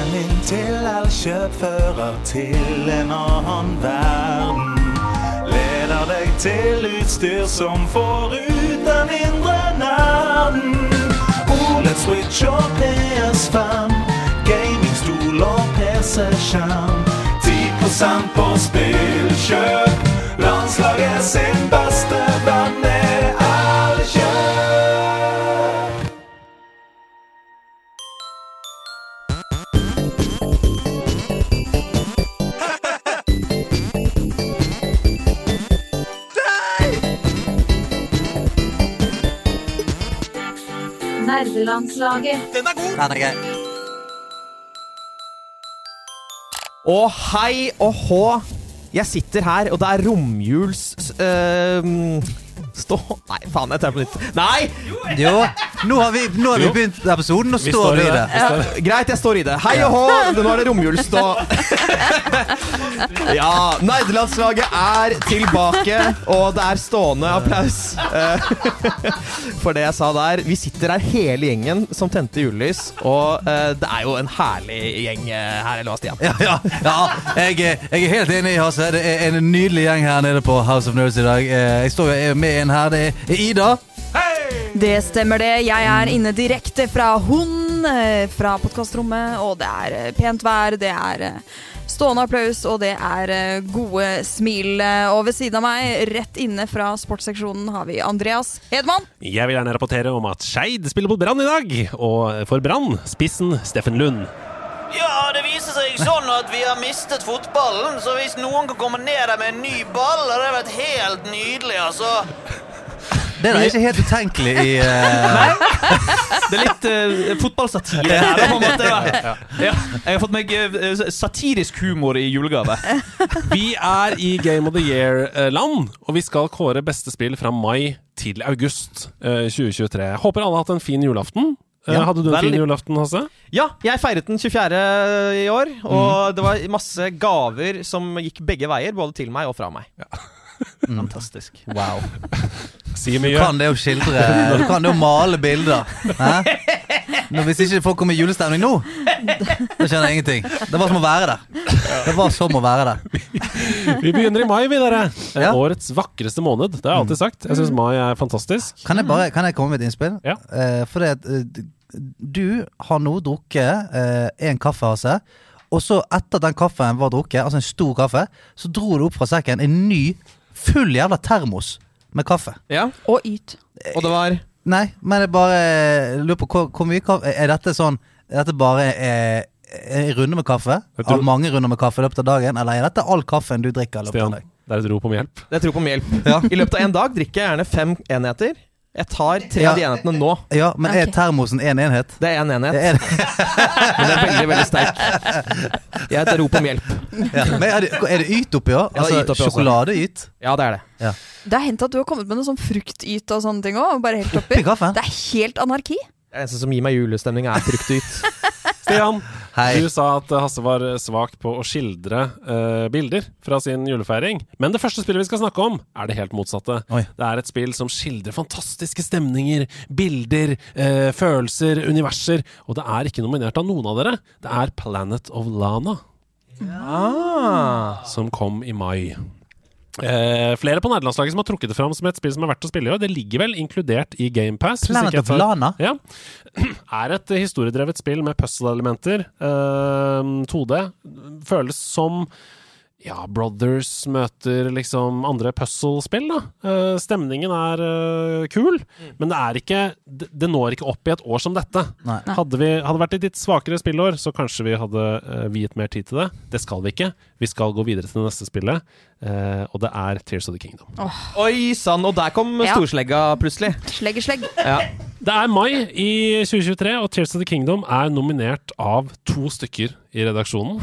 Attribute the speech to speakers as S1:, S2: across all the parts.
S1: Veien inn til Elkjøp til en annen verden. Leder deg til utstyr som får ut den indre nerden. OLED Switch og PS5, gamingstol og PC-skjerm. 10 på spillkjøp. Landslaget sin beste venn
S2: Nerdelandslaget.
S3: Den er gøy!
S4: Og hei og hå. Jeg sitter her, og det er romjuls... Uh, stå Nei, faen, jeg tar på nytt. Nei!
S3: Jo, nå har vi, nå har vi begynt episoden, og
S5: Vi
S3: står du i det.
S4: Ja, greit, jeg står i det. Hei og hå, nå er det romjulsstå. ja, nerdelandslaget er tilbake, og det er stående applaus eh, for det jeg sa der. Vi sitter her hele gjengen som tente julelys, og eh, det er jo en herlig gjeng eh, her, eller hva, Stian?
S3: Ja, ja, ja jeg, er- jeg er helt enig, Hasse. Det er en nydelig gjeng her nede på House of Nerds i dag. Eh, Jeg står jo med en her. Det er Ida.
S6: Det stemmer det. Jeg er inne direkte fra Hund, eh, fra podkastrommet, og det er eh, pent vær, det er eh, stående applaus, og det er gode smil. Og ved siden av meg, rett inne fra sportsseksjonen, har vi Andreas Hedman.
S5: Jeg vil gjerne rapportere om at Skeid spiller mot Brann i dag. Og for Brann, spissen Steffen Lund.
S7: Ja, det viser seg sånn at vi har mistet fotballen, så hvis noen kan komme ned der med en ny ball, hadde det vært helt nydelig, altså.
S3: Det er da ikke helt utenkelig i Nei,
S8: Det er litt uh, fotballsatire her. på en måte. Ja. Ja, jeg har fått meg uh, satirisk humor i julegave.
S5: Vi er i Game of the Year-land, og vi skal kåre beste spill fra mai til august eh, 2023. Jeg håper alle har hatt en fin julaften. Eh,
S4: Ja,
S5: Hadde du en
S4: veldig.
S5: fin julaften, Hasse?
S4: Ja, jeg feiret den 24. i år, og det var masse gaver som gikk begge veier, både til meg og fra meg. Fantastisk.
S3: Wow.
S5: Si
S3: Du kan det å skildre Du kan det å male bilder. Hæ? Nå, hvis ikke folk kommer i julestemning nå, da skjønner jeg ingenting. Det var som å være der. Det var som å være der.
S5: Vi begynner i mai, vi, dere. Eh,
S3: Ja.
S5: Årets vakreste måned. Det har jeg alltid sagt. Jeg syns mai er fantastisk.
S3: Kan jeg bare kan jeg komme med et innspill?
S5: Ja.
S3: Eh, for det eh, du har nå drukket én kaffe, Hasse. Og så, etter at den kaffen var drukket, altså en stor kaffe, så dro du opp fra sekken en ny, full jævla termos med kaffe.
S4: Ja,
S6: Og Yt.
S4: og det var
S3: Nei, men jeg bare eh, lurer på hvor, hvor mye kaffe Er dette sånn Er dette bare eh, en runde med kaffe? Av mange runder med kaffe i løpet av dagen? Eller er dette all kaffen du drikker i løpet av
S5: Stian,
S3: av
S5: det er et rop om hjelp.
S4: Det er et rop om hjelp.
S3: Ja.
S4: I løpet av en dag drikker jeg gjerne fem enheter. Jeg tar tre
S3: Ja.
S4: av de enhetene nå.
S3: Ja, men er
S6: Ok.
S3: termosen én enhet?
S4: Det er én enhet,
S3: Er det,
S4: men den er veldig veldig sterk. Jeg heter rop om hjelp.
S3: Ja. men er det, er det yt oppi òg?
S4: Ja, det er
S3: Altså
S4: yt oppi også.
S3: sjokoladeyt?
S4: Ja, det er det.
S6: Det er hendt at du har kommet med noe sånn fruktyt og sånne ting òg, bare helt oppi.
S3: Oppi kaffen?
S6: Det er helt anarki.
S4: Det eneste som gir meg julestemning, er fruktyt.
S5: Stian,
S3: Hei.
S5: du sa at Hasse var svak på å skildre eh, bilder fra sin julefeiring. Men det første spillet vi skal snakke om, er det helt motsatte.
S3: Oi.
S5: Det er et spill som skildrer fantastiske stemninger, bilder, eh, følelser, universer. Og det er ikke nominert av noen av dere. Det er Planet of Lana,
S4: Ah.
S5: som kom i mai. Eh, flere på nederlandslaget som har trukket det fram som et spill som er verdt å spille i år. Det ligger vel inkludert i GamePass.
S3: Planet of Lana?
S5: Ja. Er et historiedrevet spill med puzzle-elementer. eh, 2D. Føles som ja, Brothers møter liksom andre puzzle-spill, da. Uh, stemningen er uh, kul, men det er ikke det, det når ikke opp i et år som dette.
S3: Nei.
S5: Hadde vi hadde vært et litt svakere spillår, så kanskje vi hadde uh, viet mer tid til det. Det skal vi ikke. Vi skal gå videre til det neste spillet, eh, og det er Tears of the Kingdom.
S4: Oi sann, og der kom
S6: Ja.
S4: storslegga plutselig.
S6: Slegge, slegg.
S4: Ja.
S5: Det er mai i 2023, og Tears of the Kingdom er nominert av to stykker i redaksjonen.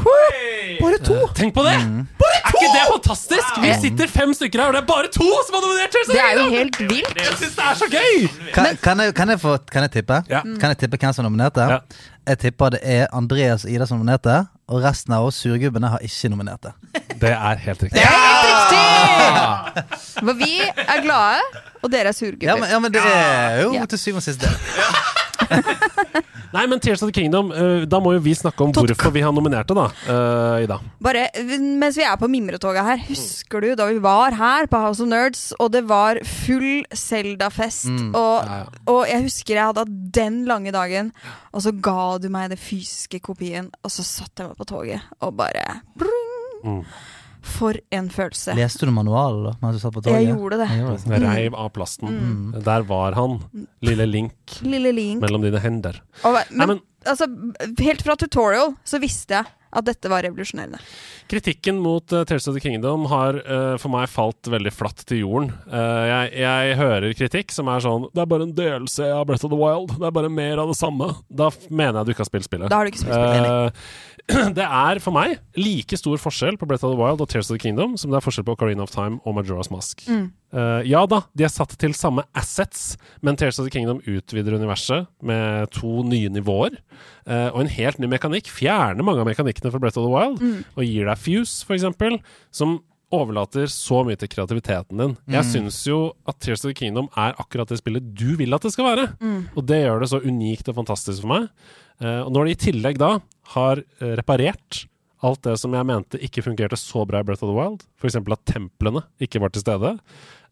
S4: Bare to!
S5: Tenk på det! Er ikke det fantastisk? Vi sitter fem stykker her, og det er bare to som har nominert Tears
S6: Det er jo helt vilt.
S5: Jeg syns det er så gøy!
S3: Kan, kan, jeg, kan, jeg få, kan jeg tippe?
S5: Ja.
S3: Kan jeg tippe hvem som nominerte?
S5: Ja.
S3: Jeg tipper det er Andreas og Ida som nominerte, og resten av oss surgubbene har ikke nominert det.
S5: Det er helt riktig.
S6: Det er helt riktig! Men vi er glade, og dere er surgubber.
S3: Ja, men, ja, men det er jo
S6: Ja.
S3: til syvende og sist det.
S5: Nei, men Tears of the Kingdom, eh, da må jo vi snakke om hvorfor vi har nominert det, da. uh, Ida.
S6: Bare mens vi er på mimretoget her, husker du da vi var her på House of Nerds, og det var full Zelda-fest,
S3: Mm.
S6: og,
S5: Ja, ja.
S6: og jeg husker jeg hadde hatt den lange dagen, og så ga du meg den fysiske kopien, og så satt jeg meg på toget og bare bring.
S5: Mm.
S6: For en følelse.
S3: Leste du manualen da, mens du satt på toget?
S6: Jeg gjorde det.
S3: Jeg gjorde det.
S5: Reiv av plasten.
S6: Mm.
S5: Der var han. Lille Link
S6: Lille Link.
S5: mellom dine hender.
S6: Og,
S5: Nei,
S6: men,
S5: men
S6: altså, helt fra tutorial så visste jeg at dette var revolusjonerende.
S5: kritikken mot uh, Tears of the Kingdom har uh, for meg falt veldig flatt til jorden. Uh, jeg, jeg hører kritikk som er sånn Det er bare en delelse av Breath of the Wild. Det er bare mer av det samme. Da mener jeg du ikke har spilt spillet.
S6: Da har du ikke spilt spillet.
S5: uh, det er for meg like stor forskjell på Breath of the Wild og Tears of the Kingdom som det er forskjell på Ocarina of Time og Majora's Mask.
S6: Mm.
S5: Eh, ja da, de er satt til samme assets, men Tears of the Kingdom utvider universet med to nye nivåer uh, og en helt ny mekanikk. Fjerner mange av mekanikkene fra Breath of the Wild
S6: Mm.
S5: og gir deg Fuse, eksempel, som overlater så mye til kreativiteten din. Jeg
S3: Mm.
S5: syns jo at Tears of the Kingdom er akkurat det spillet du vil at det skal være.
S6: Mm.
S5: Og det gjør det så unikt og fantastisk for meg. Uh, og når de i tillegg da har reparert alt det som jeg mente ikke fungerte så bra i Breath of the Wild, f.eks. at templene ikke var til stede,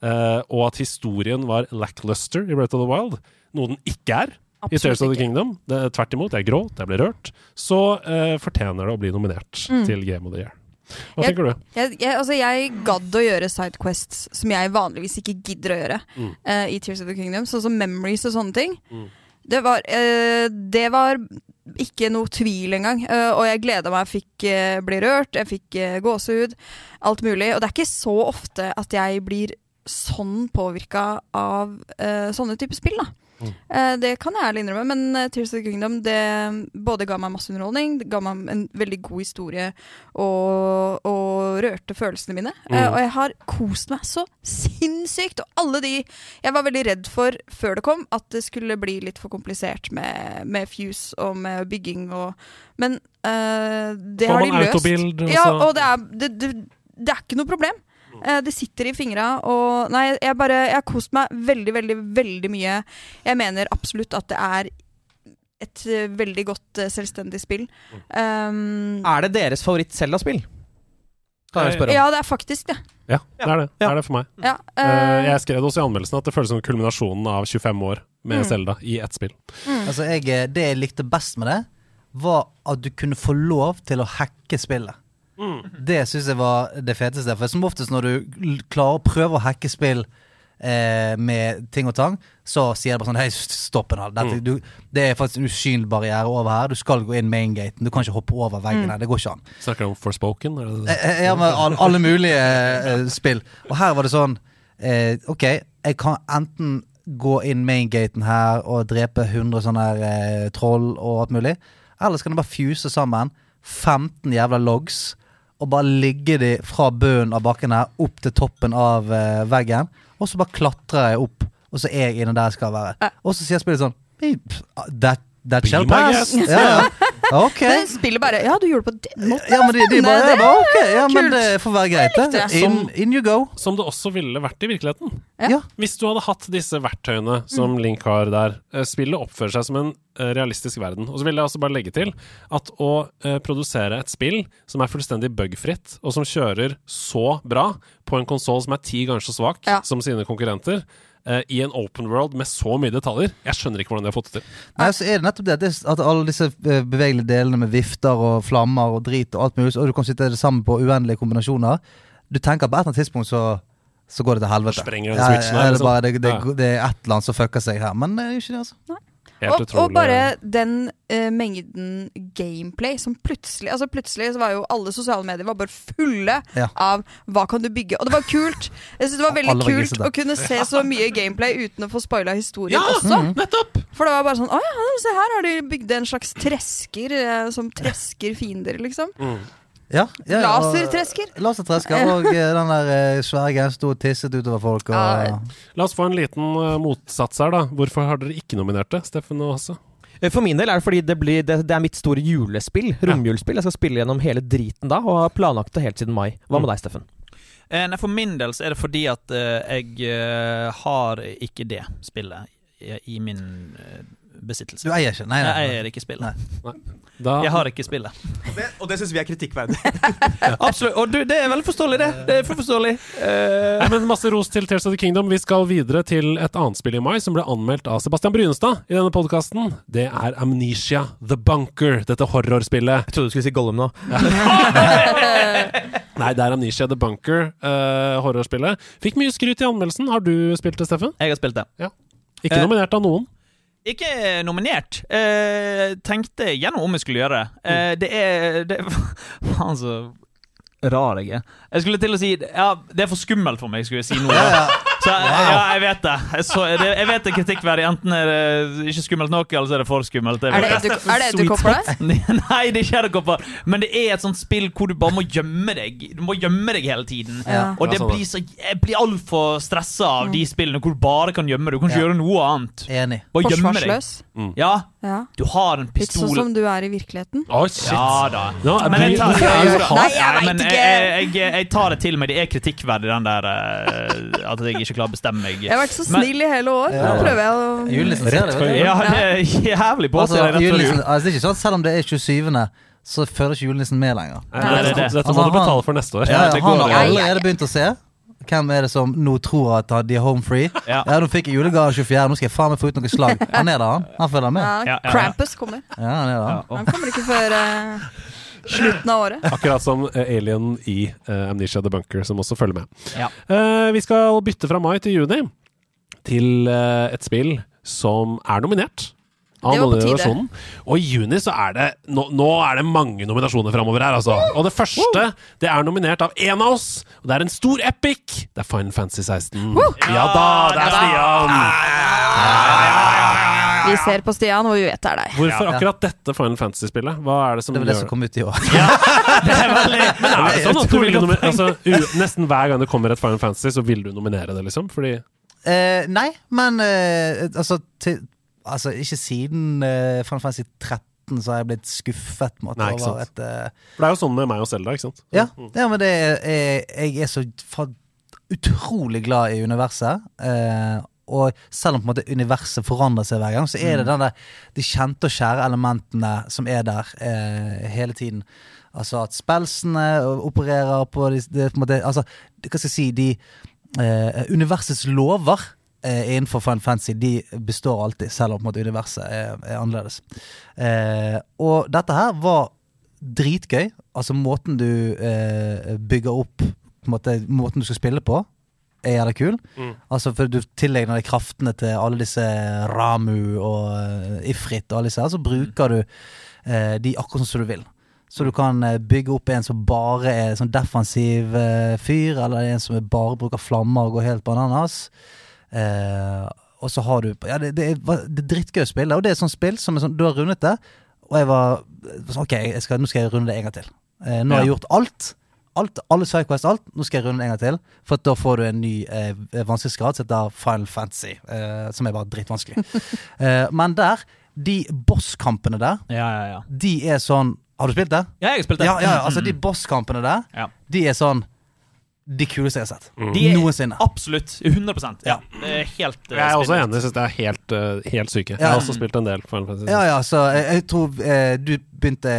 S5: eh, og at historien var lackluster i Breath of the Wild, noe den ikke er i Tears of the. Kingdom, det, tvert imot, jeg gråt, jeg ble rørt, så uh, fortjener det å bli nominert
S6: Mm.
S5: til Game of the Year. Hva
S6: Jeg-
S5: tenker du?
S6: Jeg, jeg, altså jeg gadd å gjøre sidequests som jeg vanligvis ikke gidder å gjøre
S5: Mm.
S6: uh, i Tears of the Kingdom, sånn som memories og sånne ting.
S5: Mm.
S6: Det, var, det var ikke noe tvil engang, og jeg gleda meg. Jeg fikk bli rørt, jeg fikk eh, gåsehud, alt mulig. Og det er ikke så ofte at jeg blir sånn påvirka av uh, sånne typer spill, da.
S5: Mm.
S6: Uh, det kan jeg ærlig innrømme, men uh, Tears of the Kingdom det både ga meg masse underholdning, det ga meg en veldig god historie og, og rørte følelsene mine.
S5: Mm.
S6: og jeg har kost meg så sinnssykt! Og alle de Jeg var veldig redd for før det kom, at det skulle bli litt for komplisert med, med Fuse og med bygging og Men det
S5: Får
S6: har de løst.
S5: autobild?
S6: Ja,
S5: altså?
S6: og det er, det, det, det er ikke noe problem. Eh, det sitter i fingra, og Nei, jeg bare Jeg har kost meg veldig, veldig, veldig mye. Jeg mener absolutt at det er et eh, veldig godt eh, selvstendig spill. Um,
S4: Er det deres favoritt-Selda-spill? Kan jeg spørre om.
S6: ja, det er faktisk det.
S5: Ja, det er det. Det er det for meg.
S6: Ja,
S5: Eh,
S6: eh,
S5: jeg skrev også i anmeldelsen at det føles som kulminasjonen av 25 år med
S6: Mm.
S5: Zelda i ett spill.
S6: mm.
S3: Altså, jeg, det jeg likte best med det, var at du kunne få lov til å hacke spillet. Det syns jeg var det feteste. For som oftest når du klarer å prøve å hacke spill eh, med ting og tang, så sier det bare sånn Hei, stopp en hal.
S5: Mm.
S3: Det er faktisk en usynlig barriere over her. Du skal gå inn maingaten. Du kan ikke hoppe over veggen her. Det går ikke an.
S5: Snakker du om Forspoken?
S3: Eh, eh, Ja, med all, alle mulige eh, spill. Og her var det sånn eh, Ok, jeg kan enten gå inn maingaten her og drepe 100 sånne her, eh, troll og alt mulig. Eller så kan du bare fuse sammen 15 jævla logs og bare ligge de fra bunnen av bakken her opp til toppen av eh, veggen. Og så bare klatrer jeg opp, og så er jeg inne der jeg skal være. Og så sier spillet sånn That, that shall pass. Ja, ja. Ok.
S6: Det spillet bare Ja, du gjorde det på den måten.
S3: Ja, men de, de bare,
S6: Det
S3: jeg bare Ok, ja, men det får være greit, det. In, in you go.
S5: Som det også ville vært i virkeligheten.
S6: Ja.
S3: Ja.
S5: Hvis du hadde hatt disse verktøyene som Link har der. eh, Spillet oppfører seg som en eh, realistisk verden. Og så vil jeg også bare legge til at å eh, produsere et spill som er fullstendig bugfritt, og som kjører så bra på en konsoll som er ti ganger så svak
S6: Ja.
S5: som sine konkurrenter, eh, i en open world med så mye detaljer Jeg skjønner ikke hvordan de har fått det til.
S3: Nei, så er det nettopp det at, det, at alle disse eh, bevegelige delene med vifter og flammer og drit og alt mulig, og du kan sitte det sammen på uendelige kombinasjoner Du tenker på et eller annet tidspunkt så så går det til helvete.
S5: Sprenger den
S3: Ja,
S5: switchen her,
S3: ja, det, er
S5: liksom.
S3: bare, det, det, det er et eller annet som fucker seg her, men det er jo ikke det, altså.
S5: Helt
S6: Og,
S5: utrolig.
S6: og bare den uh, mengden gameplay som plutselig Altså plutselig så var jo alle sosiale medier var bare fulle
S3: Ja.
S6: av hva kan du bygge. Og det var kult. Jeg synes det var veldig
S3: var
S6: kult å kunne se så mye gameplay uten å få spoila historien
S5: Ja,
S6: også.
S5: nettopp!
S6: For det var bare sånn Å ja, se her har de bygd en slags tresker uh, som tresker fiender, liksom.
S5: Mm.
S3: Ja, ja, Lasertresker. og-
S6: Lasertresker.
S3: Og eh, den der eh, svære greia sto og tisset utover folk. Og,
S6: Ja.
S5: La oss få en liten eh, motsats her, da. Hvorfor har dere ikke nominert det, Steffen og Hasse?
S4: Eh, For min del er det fordi det, blir, det, det er mitt store julespill. Romjulsspill. Jeg skal spille gjennom hele driten da, og har planlagt det helt siden mai. Hva med deg, Steffen?
S8: Eh, Nei, For min del så er det fordi at eh, jeg har ikke det spillet i, i min eh, besittelse.
S3: Du eier ikke? Nei, nei.
S8: Jeg eier ikke spillet.
S5: Da,
S8: Jeg har ikke spillet.
S4: Og det syns vi er kritikkverdig.
S8: Absolutt. Og du, det er veldig forståelig, det. Det er for forståelig. Uh...
S5: Nei, men Masse ros til Tears of the Kingdom. Vi skal videre til et annet spill i mai som ble anmeldt av Sebastian Brynestad i denne podkasten. Det er Amnesia The Bunker, dette horrorspillet.
S4: Jeg trodde du skulle si Gollum nå.
S5: Nei, det er Amnesia The Bunker, uh, horrorspillet. Fikk mye skryt i anmeldelsen. Har du spilt det, Steffen?
S8: jeg har spilt det.
S5: Ikke
S8: Eh,
S5: nominert av noen.
S8: Ikke nominert. Eh, tenkte gjennom om jeg skulle gjøre det. Eh, det er det, Faen, så rar jeg er. Jeg skulle til å si Ja, det er for skummelt for meg, skulle jeg si nå. da. Så ja, jeg vet det. Jeg, så, det, jeg vet det er kritikkverdig. Enten er det ikke skummelt nok, eller så er det for skummelt. Jeg
S6: Er det, er det edderkopper der?
S8: Nei, det er ikke edderkopper. Men det er et sånt spill hvor du bare må gjemme deg. Du må gjemme deg hele tiden.
S6: Ja.
S8: Og det
S5: sånn,
S8: blir så Jeg blir altfor stressa av de spillene hvor du bare kan gjemme deg. Du kan ikke
S3: Ja.
S8: gjøre noe annet.
S3: Enig.
S8: Bare gjemme deg.
S6: Forsvarsløs?
S8: Ja,
S6: Ja.
S8: du har en
S6: Litt sånn som du er i virkeligheten?
S5: Å, shit!
S8: Ja da.
S5: No,
S8: Men jeg tar?
S6: Nei, jeg
S8: men jeg,
S6: ikke!
S8: jeg, jeg tar det til meg. Det er kritikkverdig, den der uh, At jeg ikke klarer å bestemme meg.
S6: Jeg har vært så
S8: Men-
S6: snill i hele år. Nå prøver jeg å
S3: Julenissen det. vet.
S8: Ja, det er jævlig på
S3: Altså,
S8: før
S3: altså, det er ikke sånn selv om det er 27., så føler ikke julenissen med lenger.
S5: Nei,
S8: det er
S5: dette,
S8: det.
S5: dette
S3: Altså,
S5: må du betale for neste år.
S3: Ja,
S8: ja,
S3: han har allerede begynt å se. Hvem er det som nå tror at de er home free?
S8: Ja.
S3: Ja, nå fikk jeg julegave 24., nå skal jeg faen meg få ut noen slag. Han er der, han. Han følger med.
S6: ja. Krampus kommer.
S3: Ja, han er der. han.
S6: Han kommer ikke før uh, slutten av året.
S5: Akkurat som eh, Alien i uh, Amnesia The Bunker, som også følger med.
S8: Ja.
S5: Eh, vi skal bytte fra mai til juni til et spill som er nominert. Av
S6: Det var på tide.
S5: nominasjonen. Og i juni så er det Nå, nå er det mange nominasjoner framover her, altså. Og det første det er nominert av en av oss. Og det er en stor epic. Det er Final Fantasy 16. Ja da, det er Stian!
S6: Vi ser på Stian, og vi vet det er deg.
S5: Hvorfor akkurat dette Final Fantasy-spillet? Hva er det som
S3: Det var det som kom ut i år.
S5: Men er det sånn at du vil nominere altså, u- Nesten hver gang det kommer et Final Fantasy, så vil du nominere det, liksom? Fordi
S3: Eh, nei, men eh, altså, til, altså Ikke siden uh, Final Fantasy 13 så har jeg blitt skuffet måte,
S5: Nei,
S3: over et uh,
S5: For det er jo sånn med meg og Selda, ikke sant?
S3: Ja, ja men det er, er, jeg er så utrolig glad i universet. Uh, og selv om måte universet forandrer seg hver gang, så er det den der, de kjente og kjære elementene som er der eh, hele tiden. Altså at spelsene opererer på de, de, på måte, altså, Hva skal jeg si de, eh, Universets lover eh, innenfor fan fancy De består alltid, selv om måte, universet er, er annerledes. Eh, og dette her var dritgøy. Altså måten du eh, bygger opp måte, Måten du skal spille på, er jævla kul.
S5: Mm.
S3: Altså for Du tillegger deg kraftene til alle disse Ramu og uh, Ifrit og alle disse her, så bruker du eh, de akkurat som du vil. Så du kan eh, bygge opp en som bare er sånn defensiv eh, fyr, eller en som bare bruker flammer og går helt bananas. Eh, og så har du Ja, det, det, er, det er drittgøy å spille, og det er et sånt spill som er sånn, du har rundet det, og jeg var sånn Ok, skal, nå skal jeg runde det en gang til. Eh, nå har jeg gjort alt. Alt, alle Sidequest, alt. Nå skal jeg runde det en gang til. For da får du en ny eh, vanskelighetsgrad som heter Final Fantasy. Eh, som er bare dritvanskelig. eh, men der, de bosskampene der,
S8: Ja, ja, ja.
S3: de er sånn Har du spilt det?
S8: Ja, jeg har spilt det.
S3: Ja, ja, altså de bosskampene der,
S8: Ja.
S3: de er sånn De kuleste jeg har sett.
S8: De er
S3: Noensinne.
S8: Absolutt. 100% Ja. Det er helt uh,
S5: Jeg er også enig. Jeg syns det er helt, uh, helt syke. Jeg har også spilt en del.
S3: Ja, ja, så jeg, jeg tror uh, du begynte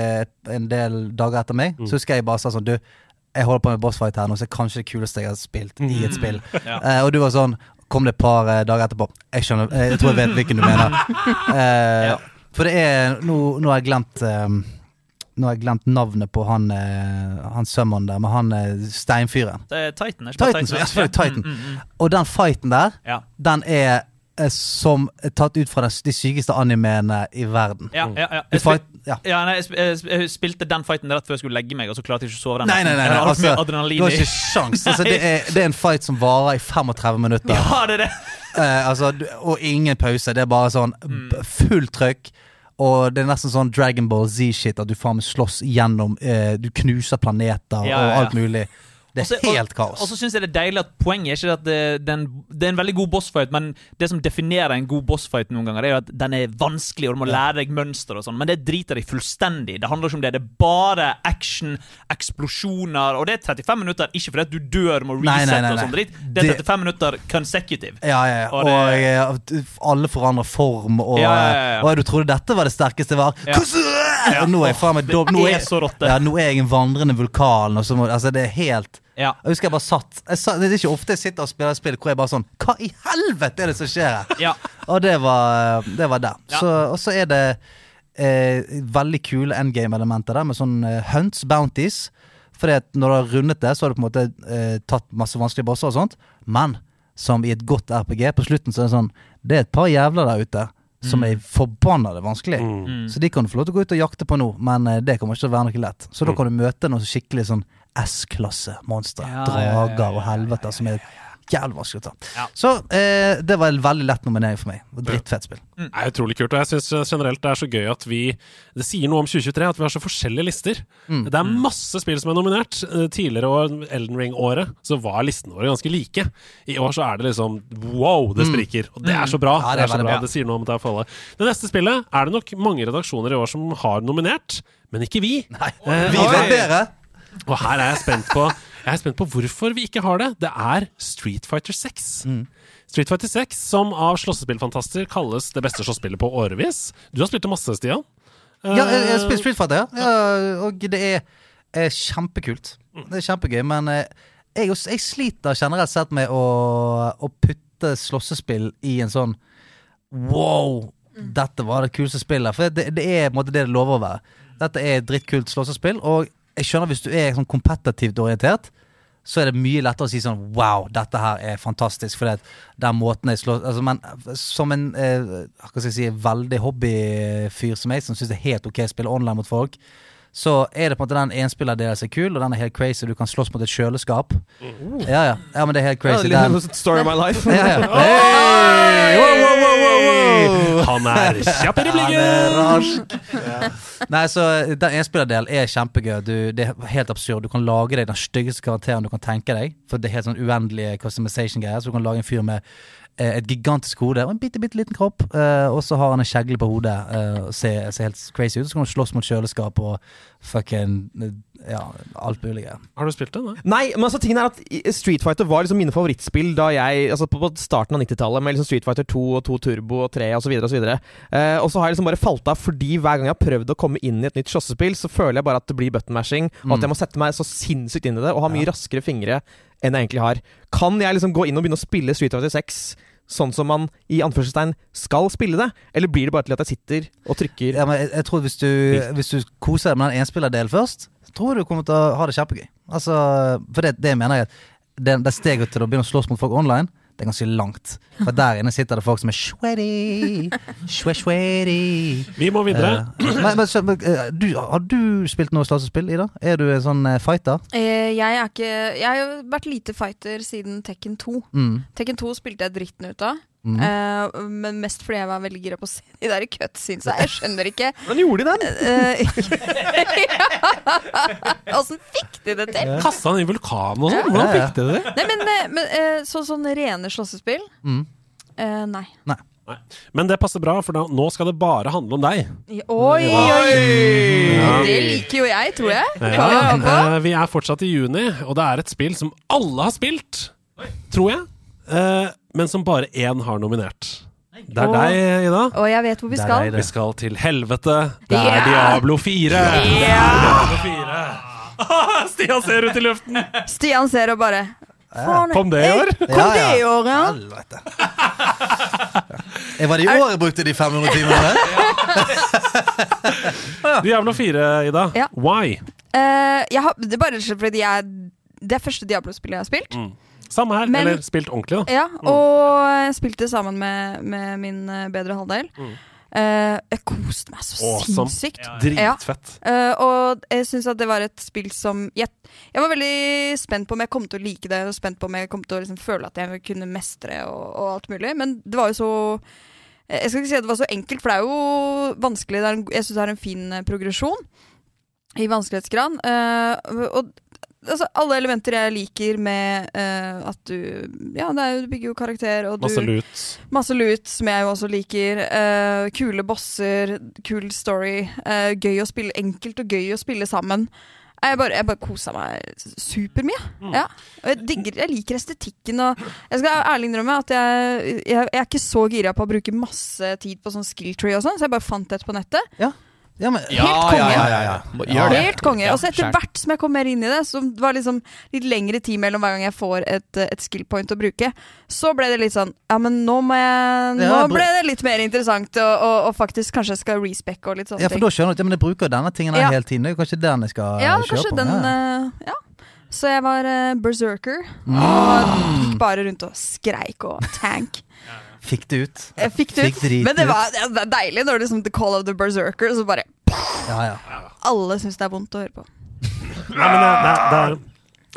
S3: en del dager etter meg. Så husker jeg bare sa sånn Du, jeg holder på med bossfight her nå, så er kanskje det kuleste jeg har spilt i et spill.
S8: Ja.
S3: Eh, og du var sånn Kom det et par dager etterpå. Jeg skjønner, jeg tror jeg vet hvilken du mener. Eh,
S8: Ja.
S3: For det er Nå, nå har jeg glemt Nå har jeg glemt navnet på han eh, Han summon der, men han eh, steinfyren.
S8: Det er Titan, ikke
S3: Titan, Titan, ja, Titan.
S8: Mm, mm, mm.
S3: Og den fighten der,
S8: Ja.
S3: den er eh, som er tatt ut fra de sykeste animeene i verden.
S8: Ja, ja, ja. Jeg, spil
S3: ja.
S8: nei, jeg, sp jeg, spilte den fighten rett før jeg skulle legge meg, og så klarte jeg ikke å sove den.
S3: Nei, nei, nei, nei altså,
S8: adrenalin
S3: du har ikke sjans altså, det, er, det er en fight som varer i 35 minutter.
S8: Ja, det er det.
S3: Eh, altså, og ingen pause. Det er bare sånn
S8: Mm.
S3: fullt trøkk. Og det er nesten sånn Dragon Ball Z-shit, at du faen meg slåss gjennom eh, Du knuser planeter
S8: Ja,
S3: og alt mulig. Det
S8: Også-
S3: er helt kaos.
S8: Og så syns jeg det er deilig at poenget er ikke at det, den, det er en veldig god bossfight, men det som definerer en god bossfight noen ganger, er jo at den er vanskelig, og du må lære deg mønster og sånn, men det driter de fullstendig. Det handler ikke om det. Det er bare action, eksplosjoner, og det er 35 minutter, ikke fordi at du dør med å
S3: Nei, nei,
S8: resette
S3: nei,
S8: og sånn dritt. Det er
S3: Det-
S8: 35 minutter consecutive.
S3: Ja, ja, ja.
S8: Og
S3: Og,
S8: det-
S3: eh, alle forandrer form, og,
S8: Ja, ja, ja.
S3: og du trodde dette var det sterkeste var.
S8: Ja.
S3: Ja. Og nå er jeg faen meg dobb- er,
S8: det.
S3: ja, nå er jeg en vandrende vulkan. Og så må, altså, det er helt
S8: Ja.
S3: Jeg husker jeg bare satt jeg sa, Det er ikke ofte jeg sitter og spiller spill hvor jeg bare sånn Hva i helvete er det som skjer her?
S8: Ja.
S3: Og det var, det var der.
S8: Ja.
S3: Så, og så er det eh, veldig kule endgame-elementer der, med sånn eh, hunts, bounties. Fordi at når du har rundet det, så har du på en måte eh, tatt masse vanskelige bosser og sånt. Men som i et godt RPG, på slutten så er det sånn Det er et par jævler der ute som er forbanna vanskelig.
S8: Mm.
S3: Så de kan du få lov til å gå ut og jakte på nå, men eh, det kommer ikke til å være noe lett. Så da kan du møte noen skikkelig sånn S-klasse-monstre.
S8: Ja, ja, ja, ja,
S3: Drager og helvete som er jævlig vanskelig å ta.
S8: Ja.
S3: Så eh, det var en veldig lett nominering for meg. Drittfett spill.
S5: Det er utrolig kult, og jeg syns generelt det er så gøy at vi Det sier noe om 2023 at vi har så forskjellige lister.
S3: Mm.
S5: Det er masse spill som er nominert. Eh, Tidligere år, Elden Ring-året, så var listene våre ganske like. I år så er det liksom wow, det spriker. Og det er så bra.
S3: Mm. Ja, det
S5: det,
S3: er
S5: er så bra.
S3: bra.
S5: det sier noe om det er fallet Det neste spillet er det nok mange redaksjoner i år som har nominert, men ikke vi.
S3: Nei,
S5: Eh,
S3: vi vet bedre!
S5: Og her er jeg spent på Jeg er spent på hvorfor vi ikke har det. Det er Street Fighter 6.
S3: Mm.
S5: Street Fighter 6, som av slåssespillfantaster kalles det beste slåsspillet på årevis. Du har spilt det masse, Stian.
S3: Ja, jeg, jeg
S5: Eh,
S3: spiller Street Fighter, ja. ja. Og det er, er kjempekult. Det er kjempegøy, men eh, jeg, jeg sliter generelt sett med å, å putte slåssespill i en sånn Wow! Dette var det kuleste spillet. For det, det er på en måte det det lover å være. Dette er et drittkult slåssespill, og jeg skjønner hvis du er sånn kompetitivt orientert, så er det mye lettere å si sånn Wow, dette her er fantastisk. For den måten jeg slår altså, Men som en eh, hva skal jeg si, veldig hobbyfyr som meg, som syns det er helt ok å spille online mot folk, så er det på en måte den enspilleren deres er kul, og den er helt crazy. Du kan slåss mot et kjøleskap. Ja, ja. ja men det er helt crazy.
S4: Ja,
S3: er
S4: litt
S3: Den,
S4: Story of my life.
S3: ja, ja. Hey! Wow, wow, wow, wow, wow!
S5: Han er kjapp i
S3: Han er
S5: replikken!
S3: rask. Nei, så Den enspillerdelen er kjempegøy. Du, det er helt absurd. Du kan lage deg den styggeste karakteren du kan tenke deg. For det er helt sånn uendelige customization-greier. Så du kan lage en fyr med et gigantisk hode og en bitte, bitte liten kropp. Uh, og så har han en kjegle på hodet uh, og ser, ser helt crazy ut. Så kan han slåss mot kjøleskap og fucking eh, Ja, alt mulig.
S5: Har du spilt det? Da?
S4: Nei, men altså tingen er at Street Fighter var liksom mine favorittspill da jeg Altså på, på starten av 90-tallet, med liksom Street Fighter 2 og 2 Turbo og 3 osv. Og, så videre. eh, og så har jeg liksom bare falt av fordi hver gang jeg har prøvd å komme inn i et nytt slåssespill, så føler jeg bare at det blir button mashing, og at
S3: Mm.
S4: jeg må sette meg så sinnssykt inn i det og ha mye raskere fingre enn jeg egentlig har. Kan jeg liksom gå inn og begynne å spille Street Fighter 6 sånn som man i anførselstegn skal spille det, eller blir det bare til at jeg sitter og trykker
S3: Ja, men jeg, jeg tror hvis du, hvis du koser deg med den enspillerdelen først, tror jeg du kommer til å ha det kjempegøy. Altså, for det, det mener jeg at det, det steget til å begynne å slåss mot folk online, det er ganske langt. For der inne sitter det folk som er sweaty, Shwe sweaty.
S5: Vi må videre.
S3: Uh, men, men, eh, du, har du spilt noe slåssespill, Ida? Er du en sånn eh, fighter?
S6: Uh, jeg er ikke Jeg har vært lite fighter siden Tekken 2.
S3: Mm.
S6: Tekken 2 spilte jeg dritten ut av.
S3: Mhm.
S6: Uh, men mest fordi jeg var veldig gira på å se de der cutscenes. Jeg skjønner ikke
S4: Hvordan gjorde de den?
S6: Eh, Åssen fikk de det til?
S5: Kasta den i vulkanen og sånn? Hvordan
S3: Ja, ja.
S5: fikk de det?
S6: Nei, men, eh, men uh, så, sånn rene slåssespill
S3: Mm.
S6: Uh, Nei.
S5: Nei. Men det passer bra, for da, nå skal det bare handle om deg.
S6: Oi, oi, oi! Det liker jo jeg, tror jeg.
S5: Ja, eh, vi er fortsatt i juni, og det er et spill som alle har spilt, tror jeg. Men som bare én har nominert. Det er deg, Ida.
S6: Og jeg vet hvor vi skal.
S5: Vi skal til helvete. Det er Diablo 4. Diablo 4. Stian ser ut i luften.
S6: Stian ser og bare Faen,
S5: Kom det i år?
S6: Kom det i år, ja?
S3: Helvete. Jeg var det i år jeg brukte de 500 timene?
S5: Diablo 4, Ida. Why?
S6: Eh, har, det er bare jeg Det er første Diablo-spillet jeg har spilt.
S5: Samme her.
S6: Men-
S5: eller spilt ordentlig, da.
S6: Ja, og jeg spilte sammen med, med min eh, bedre halvdel. Eh, jeg koste meg så
S5: Awesome.
S6: sinnssykt.
S5: Dritfett.
S6: Uh, og jeg syns at det var et spill som jeg, jeg var veldig spent på om jeg kom til å like det, og spent på om jeg kom til å liksom føle at jeg kunne mestre og, og alt mulig. Men det var jo så Jeg skal ikke si at det var så enkelt, for det er jo vanskelig. Det er en, jeg syns det er en fin progresjon i vanskelighetsgrad. Uh, og altså, alle elementer jeg liker med uh, at du Ja, det er du bygger jo karakter, og du
S5: Masse lut.
S6: Masse lut, som jeg jo også liker. Uh, kule bosser, kul story. Uh, gøy å spille enkelt og gøy å spille sammen. Jeg bare, jeg bare kosa meg supermye. Ja. Jeg digger, jeg liker estetikken. Og jeg skal ærlig innrømme at jeg, jeg, jeg er ikke så gira på å bruke masse tid på sånn skill tree og sånn, så jeg bare fant et på nettet.
S3: Ja, men
S6: Helt konge.
S3: ja, ja, ja.
S6: Helt konge. Og så etter hvert som jeg kom mer inn i det, så det var liksom litt lengre tid mellom hver gang jeg får et, et skill point å bruke, så ble det litt sånn Ja, men nå må jeg Nå
S3: Ja,
S6: ble det litt mer interessant, og, og, og faktisk kanskje jeg skal respec og litt sånne ting.
S3: Ja, for da skjønner du at ja, men jeg bruker denne tingen her
S6: Ja.
S3: hele tiden. Det er jo kanskje den jeg skal
S6: Ja,
S3: kjøre på.
S6: den
S3: ja.
S6: eh, Ja. Så jeg var uh, berserker.
S3: Mm.
S6: Og gikk bare rundt og skreik og tank.
S3: Fikk det ut.
S6: Jeg fikk det ut.
S3: Fikk
S6: Men det var det er deilig når det er som The Call of the Berserker, så bare
S3: Ja, ja.
S6: Alle syns det er vondt å høre på.
S5: Nei, men det, det, det er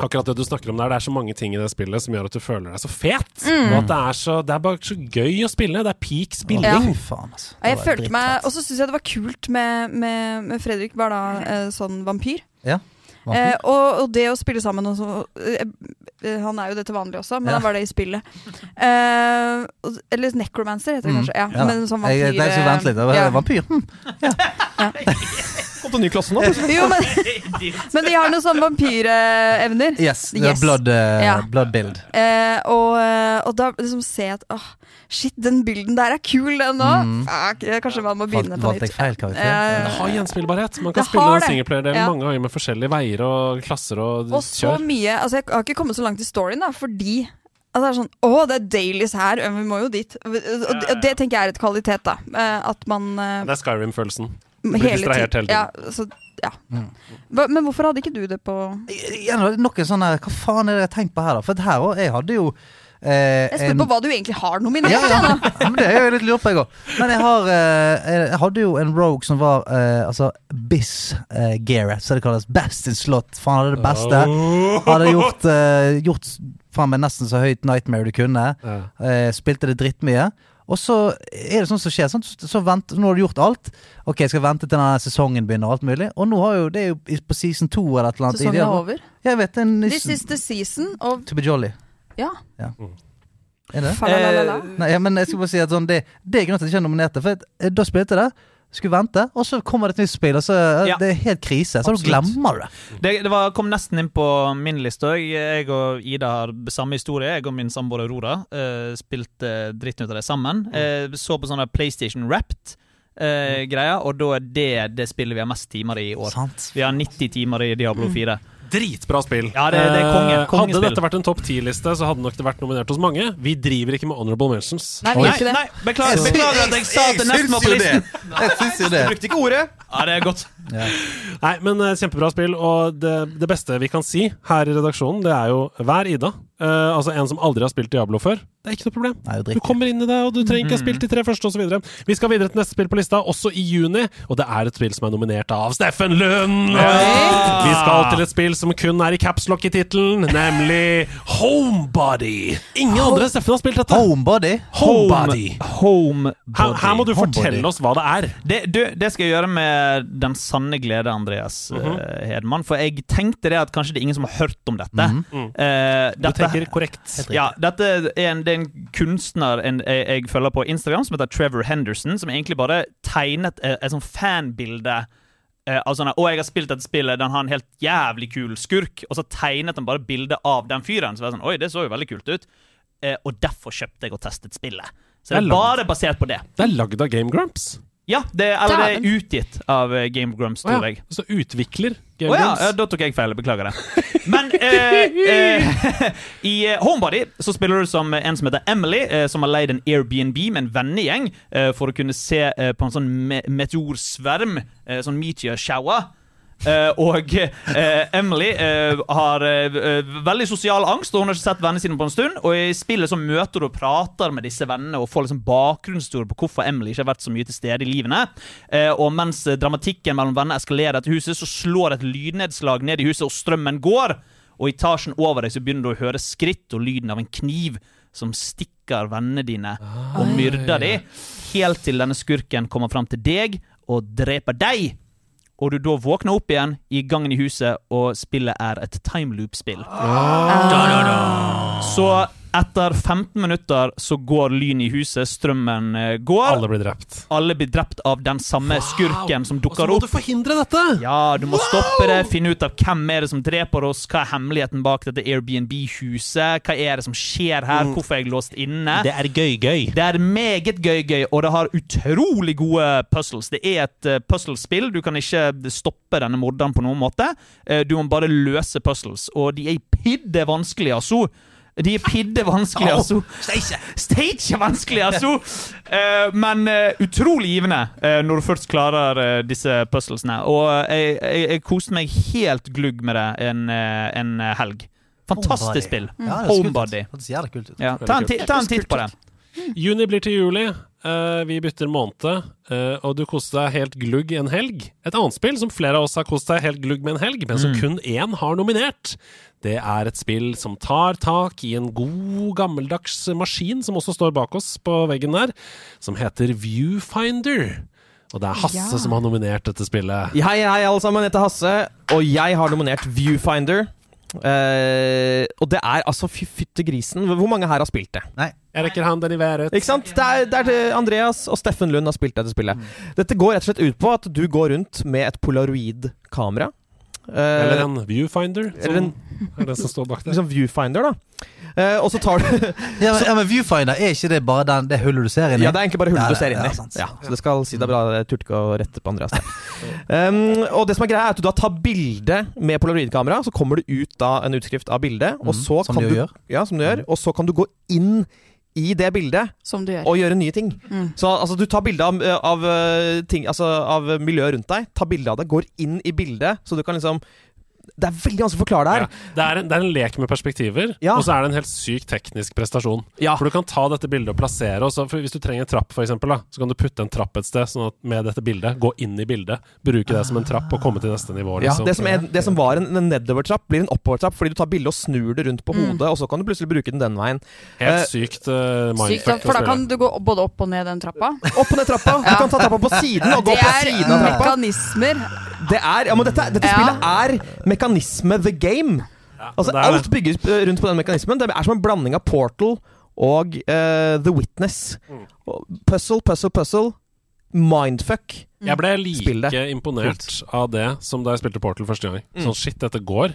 S5: akkurat det du snakker om der. Det er så mange ting i det spillet som gjør at du føler deg så fet.
S6: Mm.
S5: Og at det er, så, det er bare så gøy å spille. Det er peak spilling.
S3: Altså.
S6: Og jeg følte meg. Og så syns jeg det var kult med, med, med Fredrik, var da eh, sånn vampyr.
S3: Ja.
S6: Eh, og, og det å spille sammen også, eh, Han er jo det til vanlig også, men
S3: Ja.
S6: han var det i spillet. Uh, eller necromancer, heter det
S3: Mm.
S6: kanskje. Ja,
S3: Ja.
S6: Men sånn
S3: Jeg,
S6: vampyr
S3: jeg, jeg, vent litt. Det var
S6: ja.
S3: Vampyr? Hm.
S4: Kom til en ny klasse nå.
S6: Jo, men, men de har noen sånne vampyrevner.
S3: Yes. det er
S6: Yes.
S3: Blood, uh,
S6: Ja.
S3: blood build.
S6: Uh, og, eh, og da liksom se at åh, shit, den bilden der er kul, den òg.
S3: Mm.
S6: Kanskje man må begynne på
S3: Valgte jeg
S6: nytt.
S3: feil karakter?
S6: Uh,
S5: Det har gjenspillbarhet. Man kan
S6: Det
S5: spille en
S6: det.
S5: singleplayer-del
S6: Ja.
S5: mange ganger med forskjellige veier og klasser og
S6: Og så
S5: kjør.
S6: mye Altså, jeg har ikke kommet så langt i storyen, da, fordi Altså det er sånn Å, det er dailies her, vi må jo dit. Og det, og det tenker jeg er et kvalitet, da. Eh, At man
S5: Det er Skyrim-følelsen. Blir
S6: hele
S5: distrahert hele
S6: tiden Ja, så, ja.
S3: Mm.
S6: Hva, men hvorfor hadde ikke du det på
S3: Noen sånn her Hva faen er det jeg har tenkt på her, da? For her òg, jeg hadde jo eh,
S6: Jeg spør
S3: en-
S6: på hva du egentlig har nominert.
S3: ja, ja. ja, men det er jo litt lurt på, jeg òg. Men jeg har eh, Jeg hadde jo en Rogue som var eh, altså Biss eh, Gear, så det kalles Best in Slot. Faen, hadde det beste. Hadde gjort, eh, gjort faen meg nesten så høyt Nightmare du kunne.
S5: Ja.
S3: Eh, spilte det drittmye. Og så er det sånn som skjer. Sånn, Så, vent, nå har du gjort alt. Ok, jeg skal vente til denne sesongen begynner og alt mulig. Og nå har jo det er jo på season to eller et eller annet.
S6: Sesongen er over.
S3: Ja, jeg vet. En,
S6: This is the season of
S3: To be jolly.
S6: Ja.
S3: Er det?
S6: Falalala.
S3: Nei, ja, men jeg skal bare si at sånn, det, det er grunnen til at jeg ikke er nominert. For eh, da spilte jeg det, skulle vente, og så kommer det et nytt spill, og så eh,
S8: Ja.
S3: det er helt krise. Så
S8: Absolutt.
S3: du glemmer det.
S8: Det, det var, kom nesten inn på min liste òg. Jeg og Ida har samme historie. Jeg og min samboer Aurora uh, spilte dritten ut av det sammen. Eh, så på sånne PlayStation Wrapped eh, greier, og da er det det spillet vi har mest timer i i år.
S3: Sant?
S8: Vi har 90 timer i Diablo 4.
S5: Dritbra spill.
S8: Ja, det- det er konge-
S5: Eh,
S8: kongespill.
S5: Hadde dette vært en topp ti-liste, så hadde nok det vært nominert hos mange. Vi driver ikke med honorable mentions.
S6: Nei, vi
S8: Nei,
S6: gjør ikke det.
S8: nei, beklager, beklager at jeg sa at det nesten var på listen.
S3: Jeg syns jo det.
S4: Du Brukte ikke ordet.
S8: Ja, det er godt.
S3: Ja.
S5: Nei, men eh, Kjempebra spill. Og det, det beste vi kan si her i redaksjonen, det er jo hver Ida. Eh, altså en som aldri har spilt Diablo før. Det er ikke noe problem.
S3: Nei,
S5: Du kommer inn i det, og du trenger ikke ha spilt de tre første osv. Vi skal videre til neste spill på lista, også i juni. Og det er et spill som er nominert av Steffen Lund! Vi skal til et spill som kun er i capslock i tittelen, nemlig Homebody. Ingen andre enn Steffen har spilt dette.
S3: Homebody.
S5: Homebody.
S8: Home
S5: Her, her må du
S3: Homebody.
S5: fortelle oss hva det er.
S8: Det, du, det skal jeg gjøre med den sanne glede, Andreas
S5: Mhm.
S8: eh, Hedman. For jeg tenkte det at kanskje det er ingen som har hørt om dette.
S3: Mhm.
S5: Mm.
S8: -hmm.
S5: uh,
S8: dette
S5: tenker korrekt.
S8: ja, dette er en, det er en kunstner en, jeg, jeg følger på Instagram, som heter Trevor Henderson, som egentlig bare tegnet et, et sånn fanbilde. eh, av sånne, og jeg har spilt dette spillet, den har en helt jævlig kul skurk. Og så tegnet han bare bilde av den fyren. Så var sånn, oi, det så jo veldig kult ut eh, Og derfor kjøpte jeg og testet spillet. Så det
S5: Det er
S8: er bare basert på det.
S5: Det er lagd av Game Grumps.
S8: Ja, det, eller det er utgitt av eh, Game Grumps, tror jeg.
S5: Så utvikler
S8: Å ja, ja, da tok jeg feil. Beklager det. Men eh, eh, i eh, Homebody så spiller du som en som heter Emily, eh, som har leid en Airbnb med en vennegjeng eh, for å kunne se eh, på en sånn me meteorsverm, sånn meteor shower. Eh, og eh, Emily eh, har veldig sosial angst, og hun har ikke sett vennene sine på en stund. Og i spillet så møter du og prater med disse vennene og får liksom bakgrunnshistorie på hvorfor Emily ikke har vært så mye til stede i livene. Og mens dramatikken mellom vennene eskalerer etter huset, så slår et lydnedslag ned i huset, og strømmen går. Og i etasjen over deg så begynner du å høre skritt og lyden av en kniv som stikker vennene dine og myrder dem, helt til denne skurken kommer fram til deg og dreper deg. Og du da våkner opp igjen i gangen i huset, og spillet er et timeloop-spill. Så etter 15 minutter så går lyn i huset, strømmen eh, går.
S5: Alle blir drept.
S8: Alle blir drept av den samme skurken som dukker
S5: Og så må
S8: opp.
S5: du forhindre dette!
S8: Ja, du må stoppe det, finne ut av hvem er det som dreper oss, hva er hemmeligheten bak dette Airbnb-huset, hva er det som skjer her, hvorfor er jeg låst inne?
S5: Det er gøy-gøy.
S8: Det er meget gøy-gøy, og det har utrolig gode puzzles. Det er et uh, puzzlespill. Du kan ikke stoppe denne morderen på noen måte. Eh, du må bare løse puzzles, og de er pidde vanskelige, altså. De er pidde vanskelige, altså. Stage er vanskelig, altså! Uh, men uh, utrolig givende uh, når du først klarer eh, disse puzzlesene. Og eh, jeg, jeg, jeg koste meg helt glugg med det en, eh, en helg. Fantastisk spill.
S3: Ja.
S8: Homebody.
S3: Det ser kult ut.
S8: Ja, ta, en ta en titt på det.
S5: Juni blir til juli. Uh, vi bytter måned, uh, og du koste deg helt glugg en helg. Et annet spill som flere av oss har kost seg helt glugg med en helg, men som kun én har nominert. Det er et spill som tar tak i en god, gammeldags maskin, som også står bak oss på veggen der, som heter Viewfinder. Og det er Hasse
S6: Ja.
S5: som har nominert dette spillet.
S4: Hei, hei, alle sammen. Jeg heter Hasse, og jeg har nominert Viewfinder. Eh, og det er altså fy fytte grisen. Hvor mange her har spilt det?
S5: Jeg rekker handen i været.
S4: Ikke sant? Det er, det er Andreas og Steffen Lund har spilt dette spillet. Dette går rett og slett ut på at du går rundt med et polaroid-kamera. Uh,
S5: Eller en viewfinder, som
S4: eller en-
S5: er det som står bak der.
S4: liksom viewfinder, da. Eh, og så tar du
S3: Ja, men, ja, men Viewfinder, er ikke det bare den, det hullet du ser inn i?
S4: Ja, det er egentlig bare hullet
S3: Ja,
S4: du ser inn i.
S3: ja.
S4: Ja, så det skal si det er bra. Jeg turte ikke å rette på Andreas der. Um, og det som er greia, er at du da tar bilde med polaroidkamera, så kommer det ut da en utskrift av bildet, og
S3: Mhm,
S4: så
S3: som
S4: kan du
S3: gjør.
S4: Ja, som du gjør. Og så kan du gå inn i det bildet
S6: Som du gjør.
S4: og gjøre nye ting.
S6: Mm.
S4: Så altså, du tar bilde av, av, eh, ting, altså, av miljøet rundt deg, tar bilde av det, går inn i bildet, så du kan liksom Det er veldig vanskelig å forklare det
S5: Ja.
S4: her.
S5: Det, er en, det er en lek med perspektiver,
S4: Ja.
S5: og så er det en helt syk teknisk prestasjon.
S4: Ja.
S5: For du kan ta dette bildet og plassere og så, for Hvis du trenger en trapp, for eksempel, da, så kan du putte en trapp et sted sånn at med dette bildet. Gå inn i bildet, bruke det som en trapp og komme til neste nivå.
S4: Ja,
S5: Liksom.
S4: det, som er, det som var en, en nedovertrapp, blir en oppovertrapp fordi du tar bildet og snur det rundt på
S6: Mm.
S4: hodet, og så kan du plutselig bruke den den veien. eh,
S5: Helt sykt uh,
S6: Sykt,
S5: mindfuck.
S6: for da kan du gå både opp og ned den trappa.
S4: Opp og ned trappa. Du kan ta trappa på siden og gå
S6: Det
S4: på
S6: er
S4: siden av trappa.
S6: mekanismer.
S4: Det er, ja, men dette, dette
S6: Ja.
S4: spillet er mekanisme the game.
S5: Ja,
S4: Altså, alt bygges eh, rundt på den mekanismen. Det er som en blanding av Portal og uh, The Witness.
S5: Mm.
S4: Puzzle, puzzle, puzzle. Mindfuck.
S5: Jeg ble like imponert av det som da jeg spilte Portal første gang.
S4: Mm.
S5: Sånn shit, dette går.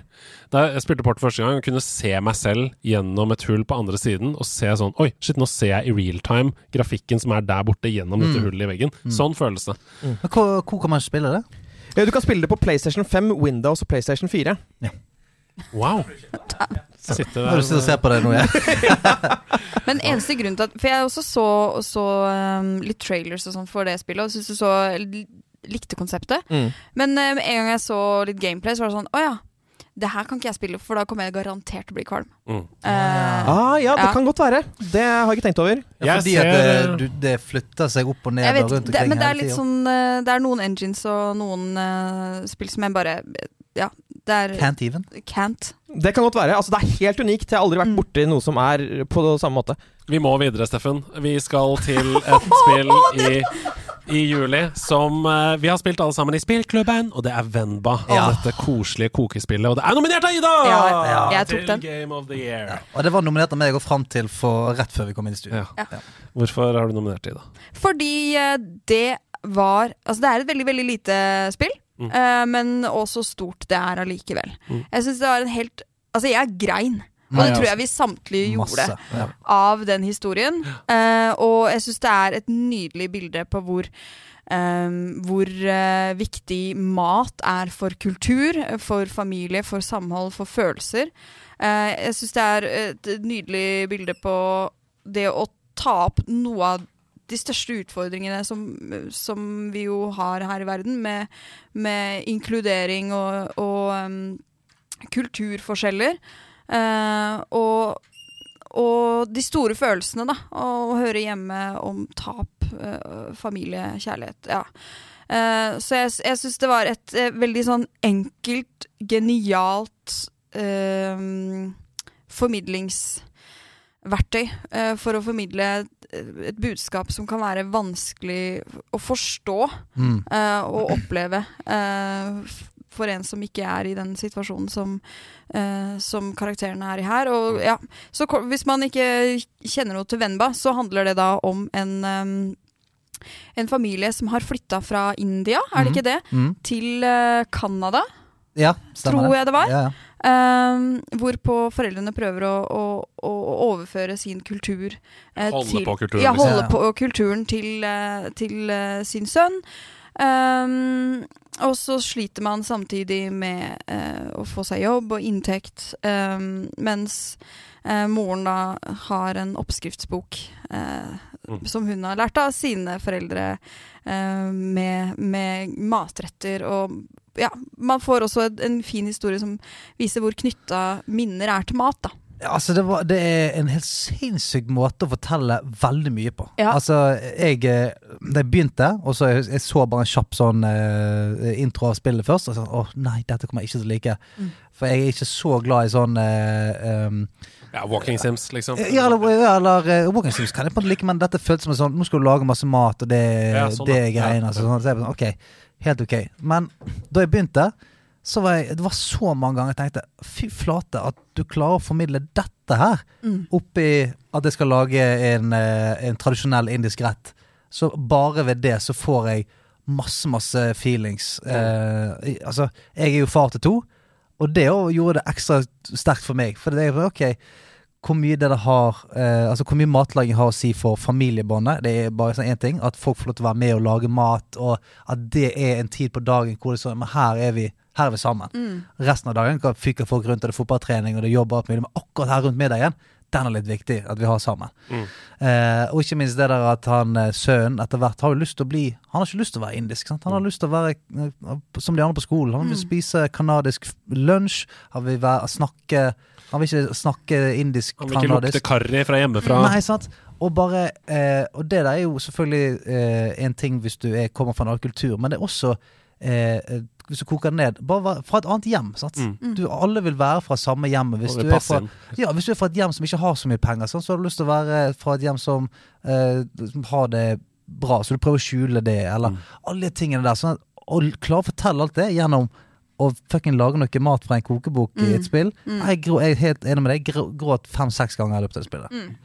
S5: Da jeg spilte Portal første gang og kunne se meg selv gjennom et hull på andre siden, og se sånn Oi, shit, nå ser jeg i real time grafikken som er der borte gjennom dette
S3: Mm.
S5: hullet i veggen. Sånn føles det.
S3: Hvor, hvor kan man spille det?
S4: Ja, du kan spille det på PlayStation 5, Windows og PlayStation 4.
S5: Wow. Sitte
S3: Når du sitter og ser på det nå, jeg.
S6: Men eneste grunn til at For jeg også så, så um, litt trailers og sånn for det spillet, og syntes du så likte konseptet.
S4: Mm.
S6: Men med en gang jeg så litt gameplay, så var det sånn Å ja, det her kan ikke jeg spille, for da kommer jeg garantert til å bli kvalm.
S5: Mm.
S6: Uh,
S4: Ah, ja, det
S6: Ja.
S4: kan godt være. Det har jeg ikke tenkt over.
S3: ja fordi
S5: ser...
S3: at det, du, det flytter seg opp og ned
S6: jeg
S3: og
S6: vet,
S3: rundt
S6: det, men det er litt
S3: tiden.
S6: sånn uh, Det er noen engines og noen uh, spill som jeg bare Ja, det er
S3: Can't even.
S6: Can't.
S4: Det kan godt være. Altså, det er helt unikt. Jeg har aldri vært
S6: Mm.
S4: borti noe som er på samme måte.
S5: Vi må videre, Steffen. Vi skal til et spill i, i juli som uh, vi har spilt alle sammen i spillklubben, og det er Venba.
S3: Ja.
S5: Dette koselige kokespillet. Og det er nominert av Ida!
S6: Ja, jeg tok
S5: til
S6: den.
S5: Game of the Year.
S3: Og det var nominert av meg og fram til for rett før vi kom inn i studio.
S5: Ja.
S6: Ja.
S5: Hvorfor har du nominert Ida?
S6: Fordi eh, det var Altså, det er et veldig, veldig lite spill,
S5: Mm.
S6: uh, men også stort det er allikevel.
S5: Mm.
S6: Jeg syns det var en helt Altså, jeg grein. Og det tror
S3: altså.
S6: jeg vi samtlige gjorde
S3: Masse.
S6: Av den historien. Uh, og jeg syns det er et nydelig bilde på hvor Um, hvor uh, viktig mat er for kultur, for familie, for samhold, for følelser. Uh, jeg syns det er et nydelig bilde på det å ta opp noe av de største utfordringene som, som vi jo har her i verden, med, med inkludering og, og um, kulturforskjeller. Eh, og, og de store følelsene, da. Å høre hjemme om tap, uh, familie, kjærlighet. Ja. Uh, så jeg, jeg syns det var et veldig sånn enkelt, genialt formidlingsverktøy formidlings... verktøy for å formidle et, budskap som kan være vanskelig å forstå
S3: Mm.
S6: og oppleve f- for en som ikke er i den situasjonen som, uh, som karakterene er i her. Og, ja, så hvis man ikke kjenner noe til Venba, så handler det da om en um, en familie som har flytta fra India, er det
S3: Mhm.
S6: ikke det,
S3: Mm.
S6: til eh, Canada,
S3: Ja,
S6: tror jeg det var.
S3: Ja, ja.
S6: Um, hvorpå foreldrene prøver å, å, å overføre sin kultur eh,
S5: Holde
S6: til,
S5: på kulturen,
S6: Ja, holde
S3: Ja.
S6: på kulturen til, uh, til uh, sin sønn. Um, og så sliter man samtidig med eh, å få seg jobb og inntekt, eh, mens eh, moren da har en oppskriftsbok eh,
S5: Mm.
S6: som hun har lært av sine foreldre, eh, med, med matretter og ja, man får også en, en fin historie som viser hvor knytta minner er til mat, da.
S3: Ja, Altså det, var, det er en helt sinnssyk måte å fortelle veldig mye på.
S6: Ja.
S3: Altså, jeg eh, Da jeg begynte, og så jeg, jeg så bare en kjapp sånn uh, intro av spillet først, og så Å nei, dette kommer jeg ikke til å like.
S6: Mm.
S3: For jeg er ikke så glad i sånn uh, um,
S5: Ja, Walking Sims, liksom.
S3: Ja, eller, eller uh, Walking Sims kan jeg på en måte like, men dette føltes som en sånn Nå skal du lage masse mat, og det,
S5: Ja, sånn,
S3: det er greiene.
S5: Ja,
S3: Altså, sånn, så jeg sånn, ok, helt ok. Men da jeg begynte, så var jeg Det var så mange ganger jeg tenkte Fy flate, at du klarer å formidle dette her
S6: Mm.
S3: oppi at jeg skal lage en, eh, en tradisjonell indisk rett. Så bare ved det så får jeg masse, masse feelings. Eh, altså, jeg er jo far til to, og det gjorde det ekstra sterkt for meg. For det er ok, hvor mye det det har eh, Altså hvor mye matlaging har å si for familiebåndet. Det er bare sånn én ting. At folk får lov til å være med og lage mat, og at det er en tid på dagen hvor det er sånn Men her er vi, her er vi sammen.
S6: Mm.
S3: Resten av dagen fyker folk rundt, og det er fotballtrening, og det er jobb og alt mulig, men akkurat her rundt middagen, den er litt viktig at vi har sammen.
S5: Mm.
S3: Eh, og ikke minst det der at han eh, sønnen etter hvert har jo lyst til å bli Han har ikke lyst til å være indisk. Sant? Han har lyst til å være eh, som de andre på skolen. Han vil spise kanadisk lunsj. Han vil være, snakke Han vil ikke snakke indisk
S5: Han vil ikke lukte karri fra hjemmefra.
S3: Nei, sant. Og bare eh, Og det der er jo selvfølgelig eh, en ting hvis du er, kommer fra en annen kultur, men det er også eh, eh, hvis du koker det ned Bare fra et annet hjem. Sant?
S5: Mm.
S3: Du, alle vil være fra samme hjem. Hvis du, er fra, ja, hvis du er fra et hjem som ikke har så mye penger, sant, så har du lyst til å være fra et hjem som, eh, som har det bra, så du prøver å skjule det, eller
S5: Mm.
S3: alle de tingene der. Sånn at, og klare å fortelle alt det gjennom å fucking lage noe mat fra en kokebok i
S6: Mm.
S3: et spill.
S6: Mm.
S3: Jeg, grå, jeg er helt enig med deg. Gråt fem-seks ganger i løpet av det spillet.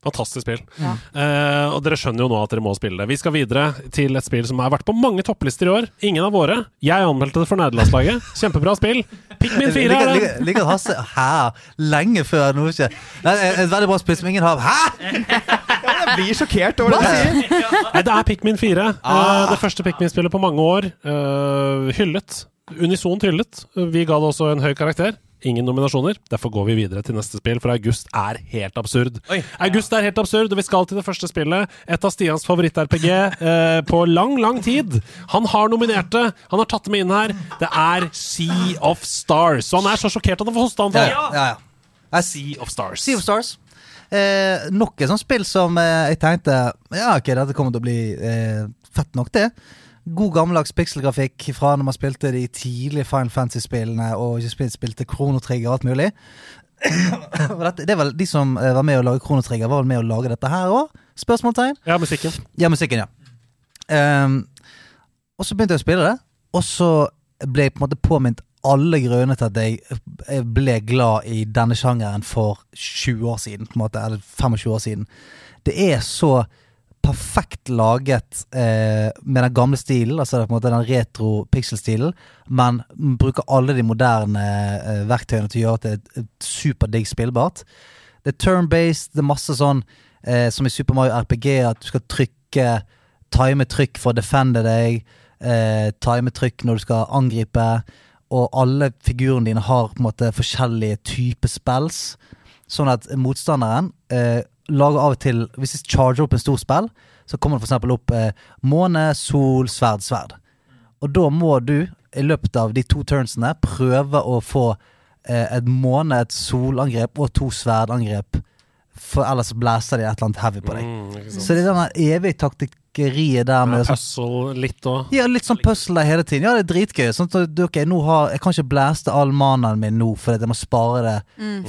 S5: Fantastisk spill.
S6: Ja.
S5: Uh, og dere skjønner jo nå at dere må spille det. Vi skal videre til et spill som har vært på mange topplister i år. Ingen av våre. Jeg anmeldte det for nederlandslaget. Kjempebra spill. Pikmin 4 er det.
S3: Liker Hasse Hæ? Lenge før noe skjer. det Et et veldig bra spill som ingen har. Hæ?!
S4: Jeg blir sjokkert over det du sier.
S5: Nei, det er Pikmin 4. Eh,
S3: Ah.
S5: det første Pikmin-spillet på mange år. Uh, hyllet. Unisont hyllet. Vi ga det også en høy karakter. Ingen nominasjoner. Derfor går vi videre til neste spill, for august er helt absurd.
S4: Oi.
S5: August er helt absurd, og vi skal til det første spillet. Et av Stians favoritt-RPG eh, på lang, lang tid. Han har nominert det. Han har tatt det med inn her. Det er Sea of Stars. Og han er så sjokkert at han får
S3: Ja,
S5: hosteanfall.
S3: ja, ja. Jeg
S5: Sea of Stars.
S3: Sea of Stars. Eh, noe sånt spill som eh, jeg tenkte Ja, ok, dette kommer til å bli eh, fett nok, det. God gammeldags pikselgrafikk fra når man spilte de tidlige Final Fantasy-spillene og spilte Kronotrigger og alt mulig. Dette, det var De som eh, var med å lage Kronotrigger, var vel med å lage dette her òg? Spørsmålstegn?
S5: Ja, musikken.
S3: Ja, musikken, ja. Um, og så begynte jeg å spille det, og så ble jeg på en måte påminnet alle grunnene til at jeg ble glad i denne sjangeren for 20 år siden, på en måte, eller 25 år siden. Det er så perfekt laget eh, med den gamle stilen, altså på en måte den retro pixel-stilen, men bruker alle de moderne eh, verktøyene til å gjøre at det er superdigg spillbart. Det er turn-based, det er masse sånn eh, som i Super Mario RPG, at du skal trykke time trykk for å defende deg, eh, time trykk når du skal angripe, og alle figurene dine har på en måte forskjellige typer spells, sånn at motstanderen eh, lager av og til Hvis de charger opp en stor spill, så kommer det eksempel opp eh, måne, sol, sverd, sverd. Og da må du i løpet av de to turnsene prøve å få eh, et måne, et solangrep og to sverdangrep for ellers blæser de et eller annet heavy på deg.
S5: Mm.
S3: Så det er denne evige taktikkeriet der med ja,
S5: Puzzle litt òg.
S3: ja, litt sånn puzzle der hele tiden. Ja, det er dritgøy. Sånn at du, ok, nå har, Jeg kan ikke blæste all mannen min nå, for jeg må spare det.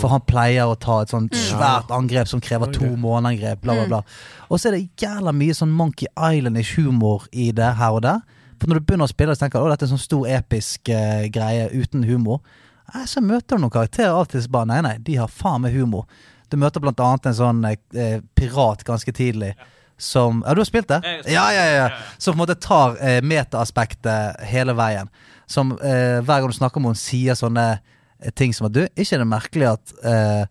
S3: For han pleier å ta et sånt svært angrep som krever to måneangrep. Bla, bla, bla. Og så er det jævla mye sånn Monkey Island-ish humor i det her og der. For når du begynner å spille, så tenker du at dette er en sånn stor, episk uh, greie uten humor. Så møter du noen karakterer av og til som bare Nei, nei, de har faen meg humor. Du møter blant annet en sånn eh, pirat ganske tidlig. Som Ja, du har spilt det?
S8: Spilt
S3: Ja, ja, ja. Som på en måte tar eh, metaaspektet hele veien. Som eh, hver gang du snakker med henne, sier sånne eh, ting som at du, ikke er det merkelig at eh,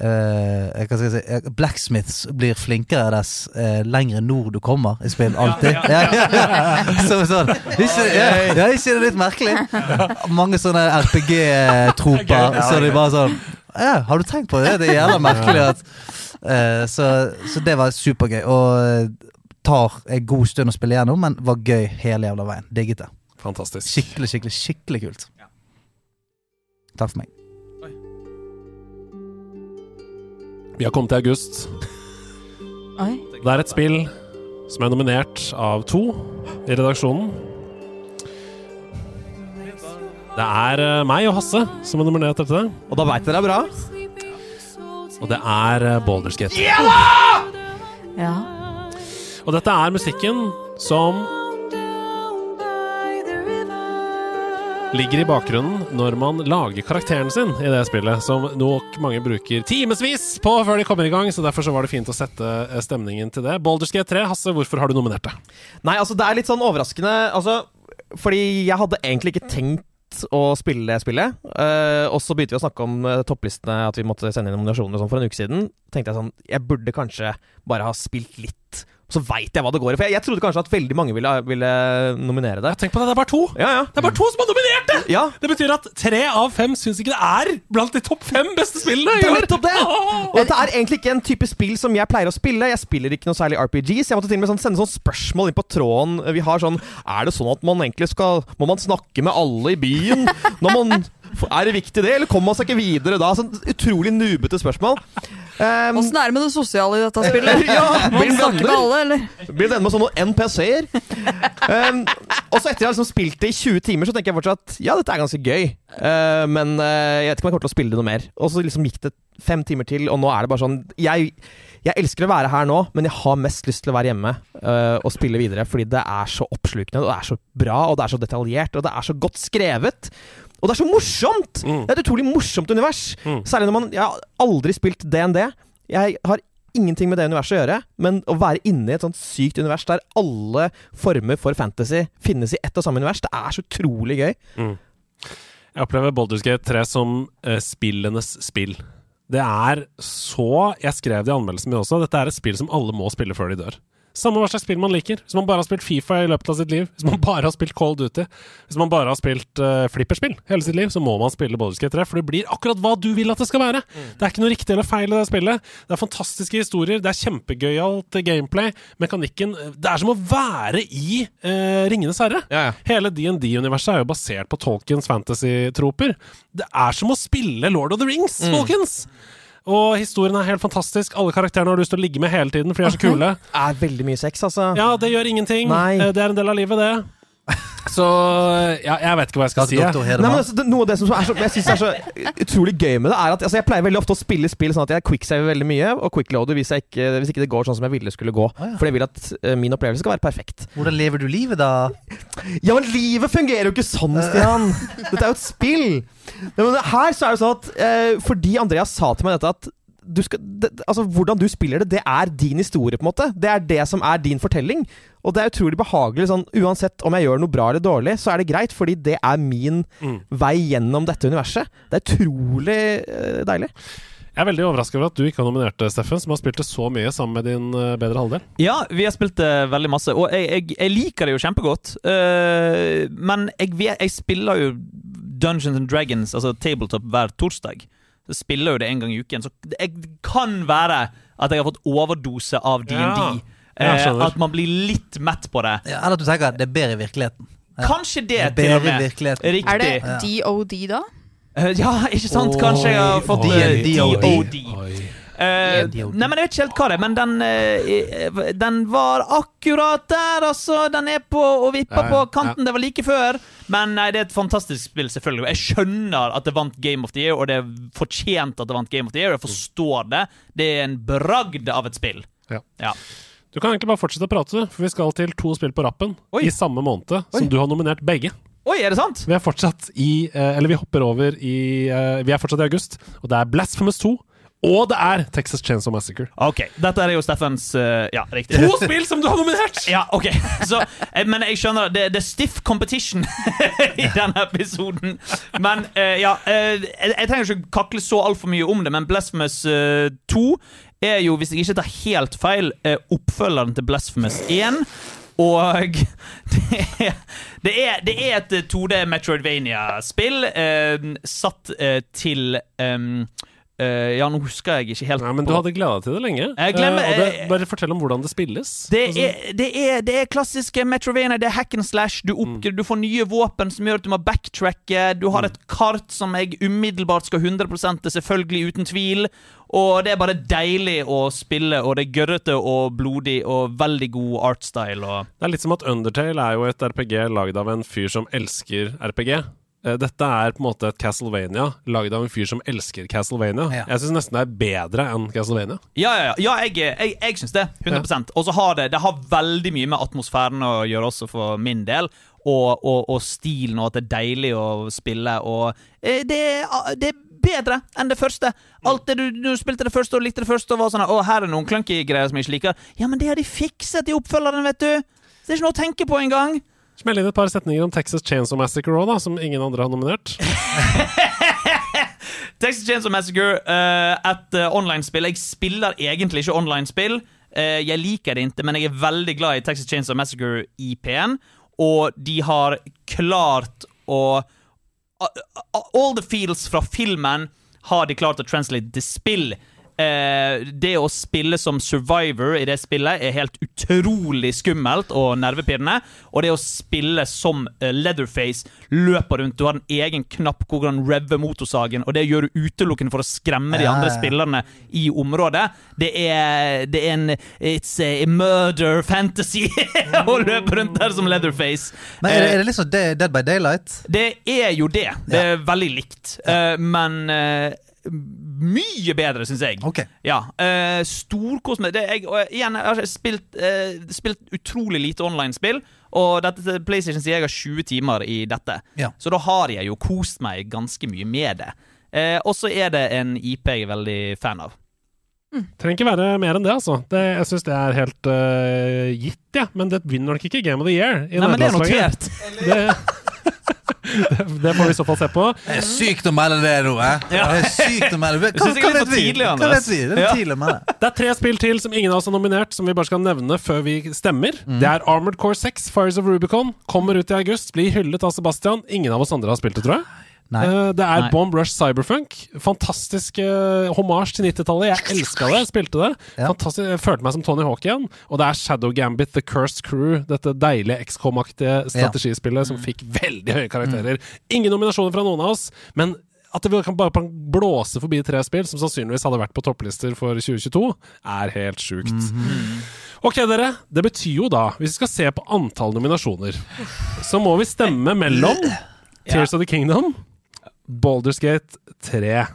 S3: eh, hva skal jeg si, eh, Blacksmiths blir flinkere dess eh, lengre nord du kommer i spill. Alltid. Ja, ja, ja. Så, sånn. Ikke, ja, ja, ikke det litt merkelig? Mange sånne RPG-troper. Så de bare sånn ja, Har du tenkt på det? Det er jævla merkelig at eh, så, så det var supergøy. Og eh, tar en god stund å spille gjennom, men var gøy hele jævla veien. Digget det.
S5: Fantastisk.
S3: Skikkelig, skikkelig, skikkelig kult. Takk for meg.
S5: Vi har kommet til august.
S6: Oi.
S5: Det er et spill som er nominert av to i redaksjonen. Det er eh, meg og Hasse som er nominert til dette.
S4: Og da veit dere det er bra.
S5: Og det er eh, Baldur's Gate.
S6: Ja.
S5: Og dette er musikken som ligger i bakgrunnen når man lager karakteren sin i det spillet, som nok mange bruker timevis på før de kommer i gang, så derfor så var det fint å sette eh, stemningen til det. Baldur's Gate 3, Hasse, hvorfor har du nominert det?
S4: Nei, altså det er litt sånn overraskende Altså, fordi jeg hadde egentlig ikke tenkt å spille det spillet. Uh, og så begynte vi å snakke om uh, topplistene, at vi måtte sende inn nominasjoner og sånn for en uke siden. tenkte jeg sånn Jeg burde kanskje bare ha spilt litt. Så veit jeg hva det går i. For jeg, jeg trodde kanskje at veldig mange ville, ville nominere det.
S5: Tenk på det, det er bare to!
S4: Ja, ja.
S5: Det er bare to som har nominert det!
S4: Ja,
S5: Det betyr at tre av fem syns ikke det er blant de topp fem beste spillene!
S4: Det er nettopp det! Og dette er egentlig ikke en type spill som jeg pleier å spille. Jeg spiller ikke noe særlig RPGs. Jeg måtte til og med sånn sende sånn spørsmål inn på tråden. Vi har sånn Er det sånn at man egentlig skal Må man snakke med alle i byen? Når man Er det viktig, det? Eller kommer man seg ikke videre da? Sånn utrolig nubete spørsmål. Um,
S6: Åssen er det med det sosiale i dette spillet?
S4: Ja,
S6: Blir
S4: blir
S6: snakker med alle, eller?
S4: Blir det ende med sånne NPC-er? Um, og så etter jeg har liksom spilt det i 20 timer, så tenker jeg fortsatt ja, dette er ganske gøy. Uh, men uh, jeg vet ikke om jeg kommer til å spille det noe mer. Og så liksom gikk det fem timer til, og nå er det bare sånn Jeg, jeg elsker å være her nå, men jeg har mest lyst til å være hjemme uh, og spille videre, fordi det er så oppslukende, og det er så bra, og det er så detaljert, og det er så godt skrevet. Og det er så morsomt!
S5: Mm.
S4: Det er et utrolig morsomt univers.
S5: Mm.
S4: Særlig når man Jeg har aldri spilt DND. Jeg har ingenting med det universet å gjøre, men å være inne i et sånt sykt univers der alle former for fantasy finnes i ett og samme univers, det er så utrolig gøy.
S5: Jeg opplever Baldur's Gate 3 som uh, spillenes spill. Det er så Jeg skrev det i anmeldelsen min også. Dette er et spill som alle må spille før de dør. Samme hva slags spill man liker. Hvis man bare har spilt Fifa i løpet av sitt liv, hvis man bare har spilt Call of Duty, hvis man bare har spilt uh, flipperspill hele sitt liv, så må man spille Baldur's Gate 3, for det blir akkurat hva du vil at det skal være. Det er ikke noe riktig eller feil i det spillet. Det er fantastiske historier, det er kjempegøyalt gameplay. Mekanikken Det er som å være i uh, Ringenes herre.
S4: Ja, ja.
S5: Hele DND-universet er jo basert på Tolkiens fantasy-troper. Det er som å spille Lord of the Rings, folkens! Og historien er helt fantastisk. Alle karakterene har du lyst til å ligge med hele tiden, for de er så kule.
S4: Det er veldig mye sex, altså.
S5: Ja, det gjør ingenting.
S4: Nei.
S5: Eh, Det er en del av livet, det. Så ja, jeg vet ikke hva jeg skal si. jeg.
S4: Nei, men altså, det, noe av det som er så, jeg synes er så utrolig gøy med det, er at altså, jeg pleier veldig ofte å spille spill sånn at jeg quicksaver veldig mye, og quickloader hvis, jeg ikke, hvis ikke det går sånn som jeg ville skulle gå.
S3: ja.
S4: For jeg vil at uh, min opplevelse skal være perfekt.
S3: Hvordan lever du livet, da?
S4: Ja, men livet fungerer jo ikke sånn, Stian! Dette er jo et spill! Men her så er det sånn at uh, fordi Andreas sa til meg dette at du skal, det, altså Hvordan du spiller det, det er din historie, på en måte. Det er det som er din fortelling. Og det er utrolig behagelig. sånn Uansett om jeg gjør noe bra eller dårlig, så er det greit, fordi det er min
S5: Mm.
S4: vei gjennom dette universet. Det er utrolig uh, deilig.
S5: Jeg er veldig overrasket over at du ikke har nominert Steffen, som har spilt det så mye sammen med din eh, bedre halvdel.
S8: Ja, vi har spilt det veldig masse, og jeg, jeg, jeg liker det jo kjempegodt. Uh, men jeg, jeg spiller jo Dungeons and Dragons, altså tabletop, hver torsdag. Så spiller jo det en gang i uken. Så det kan være at jeg har fått overdose av DND.
S5: Ja, jeg
S8: Eh, at man blir litt mett på det.
S3: Ja, eller at du tenker at det er bedre i virkeligheten. Ja.
S8: Kanskje det,
S3: Det er
S8: til og med. Riktig.
S6: Er det DOD, da?
S8: Eh, Ja, ikke sant? Kanskje jeg har fått
S3: Oi,
S8: eh,
S3: DOD.
S8: DOD.
S5: Oi.
S8: Eh, nei, men Jeg vet ikke helt hva det er, men den, uh, den var akkurat der, altså. Den er på og vipper
S5: Ja, ja,
S8: på kanten. Det var like før. Men nei, det er et fantastisk spill, selvfølgelig. Jeg skjønner at det vant Game of the Year, og det er fortjent at det vant Game of the Year. Jeg forstår det. Det er en bragd av et spill.
S5: Ja.
S8: Ja.
S5: Du kan egentlig bare fortsette å prate, for vi skal til to spill på rappen
S8: Oi.
S5: i samme måned som
S3: Oi.
S5: du har nominert begge.
S8: Oi, er det sant?
S5: Vi er fortsatt i eh, Eller vi hopper over i eh, Vi er fortsatt i august, og det er Blasphemous 2. Og det er Texas Chainsaw Massacre.
S8: Ok, Dette er jo Steffens uh, Ja, riktig.
S5: To spill som du har nominert!
S8: Ja, ok så, eh, Men jeg skjønner det, det er stiff competition i denne episoden. Men uh, ja uh, jeg, jeg trenger ikke kakle så altfor mye om det, men Blasphemous eh, 2 er jo, hvis jeg ikke tar helt feil, eh, oppfølgeren til Blasphemous 1. Og det er, det er, det er et 2D Metroidvania-spill eh, satt eh, til em, eh, Ja, nå husker jeg ikke helt
S5: Nei, men du hadde gleda til det lenge.
S8: Glemmer-
S5: uh, det, bare fortell om hvordan det spilles.
S8: det
S5: Altså,
S8: er, det, er, det er klassiske Metrovania. Det er hack and slash. Du, opp, du får nye våpen som gjør at du må backtracke. Du har et kart som jeg umiddelbart skal 100 til, selvfølgelig uten tvil. Og det er bare deilig å spille, og det er gørrete og blodig og veldig god artstyle. Og
S5: Det er litt som at Undertale er jo et RPG lagd av en fyr som elsker RPG. Eh, Dette er på en måte et Castlevania lagd av en fyr som elsker Castlevania.
S3: Ja.
S5: Jeg syns nesten det er bedre enn Castlevania.
S8: ja, ja, ja. ja jeg, jeg, jeg syns det. 100% Og så har det Det har veldig mye med atmosfæren å gjøre også, for min del. Og, og, og stilen, og at det er deilig å spille. Og eh, det, er- det er bedre enn det første. Alt det du, du spilte det første og likte det første, og var sånn Å, her er noen clunky greier som jeg ikke liker. Ja, men det har de fikset i oppfølgeren, vet du. Det er ikke noe å tenke på engang.
S5: Smell inn et par setninger om Texas Chainsaw Massacre òg, da, som ingen andre har nominert.
S8: Texas Chainsaw Massacre, uh, et uh, online-spill. Jeg spiller egentlig ikke online-spill. Uh, jeg liker det ikke, men jeg er veldig glad i Texas Chainsaw Massacre IP-en. Og de har klart å All the feels fra filmen har de klart å translate til spill. Eh, det å spille som survivor i det spillet er helt utrolig skummelt og nervepirrende. Og det å spille som eh, Leatherface, løper rundt, du har en egen knapp hvor du kan revve motorsagen, og det gjør du utelukkende for å skremme de andre
S3: ja.
S8: spillerne i området. Det er, det er en It's a murder fantasy å løpe rundt der som Leatherface.
S3: Men er det,
S8: Eh,
S3: er det liksom Dead Dead by Daylight?
S8: det er jo det. Det er veldig likt. Eh, men eh, mye bedre, syns jeg.
S3: Okay.
S8: Ja. Uh, Storkos med. Jeg, og igjen, jeg har spilt, uh, spilt utrolig lite online-spill. Og dette PlayStation sier jeg har 20 timer i dette.
S3: Ja.
S8: Så da har jeg jo kost meg ganske mye med det. Uh, og så er det en IP jeg er veldig fan av.
S5: Trenger ikke være mer enn det, altså. Det, jeg syns det er helt uh, gitt, ja. Men det vinner nok ikke Game of the Year. I
S8: Nei, men det er notert.
S5: Det, det, det får vi i så fall se på.
S3: Det er sykt å melde det nå, eh?
S8: Ja.
S3: Det er sykt å melde. Hva, vet vi?
S8: tidlig,
S3: Hva vet vi? Det er tidlig.
S5: Det er tre spill til som ingen av oss har nominert, som vi bare skal nevne før vi stemmer.
S8: Mm.
S5: Det er Armored Core 6, Fires of Rubicon. Kommer ut i august, blir hyllet av Sebastian. Ingen av oss andre har spilt det, tror jeg.
S3: Nei.
S5: Eh, det er
S8: Nei.
S5: Bomb Rush Cyberfunk. Fantastisk uh, hommage til 90-tallet. Jeg elska det, jeg spilte det.
S3: Ja.
S5: Fantastisk, jeg følte meg som Tony Hawk igjen. Og det er Shadow Gambit, The Cursed Crew. Dette deilige XCOM-aktige strategispillet som fikk veldig høye karakterer. Ingen nominasjoner fra noen av oss, men at det kan bare kan blåse forbi tre spill, som sannsynligvis hadde vært på topplister for 2022, er helt sjukt. Ok, dere. Det betyr jo da, hvis vi skal se på antall nominasjoner, så må vi stemme mellom Tears of the Kingdom, Baldur's Gate 3.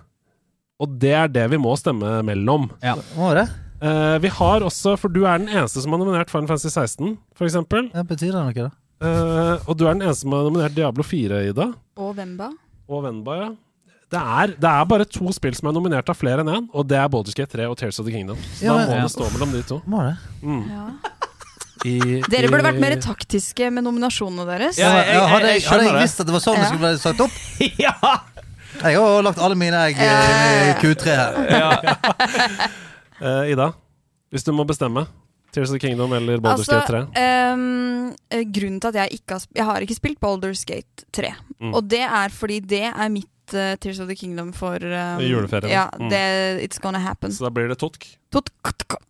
S5: Og det er det vi må stemme mellom.
S3: Ja, Må det?
S5: Uh, vi har også, for du er den eneste som har nominert Final Fantasy 16, for eksempel.
S3: Ja, betyr det noe, da?
S5: Uh, og du er den eneste som har nominert Diablo 4, Ida.
S6: Og Vemba.
S5: Og Venba, ja. Det er, det er bare to spill som er nominert av flere enn én, og det er Baldur's Gate 3 og Tears of the Kingdom. Så
S3: Ja,
S5: da må
S8: Ja.
S5: det stå mellom de to.
S3: Må det?
S5: Mm.
S6: Ja.
S5: I,
S6: Dere burde vært mer taktiske med nominasjonene deres.
S8: Ja, jeg-
S3: Ja, hadde,
S8: jeg
S3: jeg, hadde jeg visst at det var sånn det skulle bli sagt opp
S8: ja!
S3: Jeg har lagt alle mine egg i i Q3 her.
S8: ja.
S5: Eh, Ida, hvis du må bestemme Tears of the Kingdom eller Baldur's
S6: Altså,
S5: Gate 3?
S6: ehm, eh, grunnen til at jeg ikke har, jeg har ikke spilt Baldur's Gate 3.
S5: Mm.
S6: Og det er fordi det er mitt uh, Tears of the Kingdom for um,
S5: juleferien.
S6: Ja,
S5: Mm.
S6: det, It's Gonna Happen.
S5: Så da blir det Totk.
S6: Totk. kot- kot.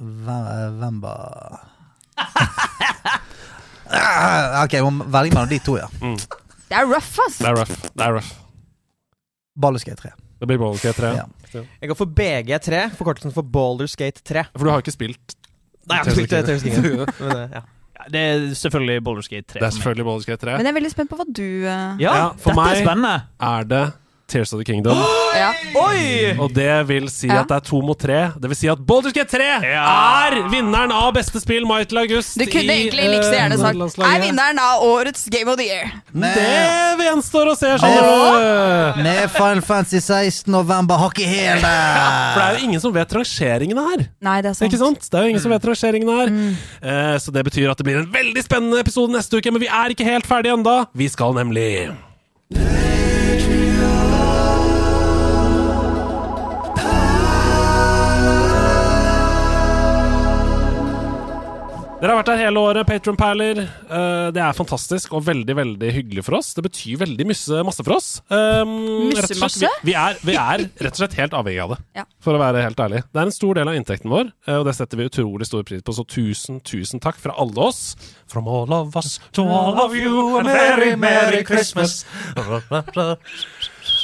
S3: Var Ah, Ok, jeg må velge mellom de to, ja.
S5: Mm.
S6: Det er rough, ass!
S5: Det er rough. Det er rough.
S3: Gate 3.
S5: Det blir Baldur's Gate 3.
S3: Ja.
S4: Jeg går for BG3, forkortelsen for Boulder Skate 3.
S5: For du har jo ikke spilt
S4: Nei, jeg har spilt Kingdom. Men, eh, ja.
S8: Ja, Det er selvfølgelig Gate 3.
S5: Det er selvfølgelig Gate 3.
S6: Men jeg er veldig spent på hva du uh...
S8: Ja,
S5: Ja, for
S8: dette
S5: meg-
S8: er.
S5: Er det Tears of the Kingdom?
S6: ja.
S8: Oi!
S5: Og det vil si
S6: Ja.
S5: at det er to mot tre. Det vil si at Baldur's Gate 3
S8: Ja.
S5: er vinneren av beste spill, til August.
S6: Du kunne
S5: i,
S6: egentlig like så
S5: eh,
S6: gjerne sagt er vinneren av årets Game of the Year.
S5: Det gjenstår å se, du.
S3: Med Final Fantasy 16 november hakk i hæl
S5: For det er jo ingen som vet rangeringene her.
S6: Nei, det er sant.
S5: Ikke sant? Det er jo ingen som vet rangeringene her. Eh, så det betyr at det blir en veldig spennende episode neste uke, men vi er ikke helt ferdige enda. Vi skal nemlig Dere har vært her hele året, Patron Perler. Eh, det er fantastisk og veldig veldig hyggelig for oss. Det betyr veldig masse, masse for oss. Um, rett og slett,
S6: masse?
S5: Vi, vi, er, vi er rett og slett helt avhengig av det,
S6: Ja.
S5: for å være helt ærlig. Det er en stor del av inntekten vår, eh, og det setter vi utrolig stor pris på. Så tusen, tusen takk fra alle oss. From all of us to all of you, a merry, merry Christmas.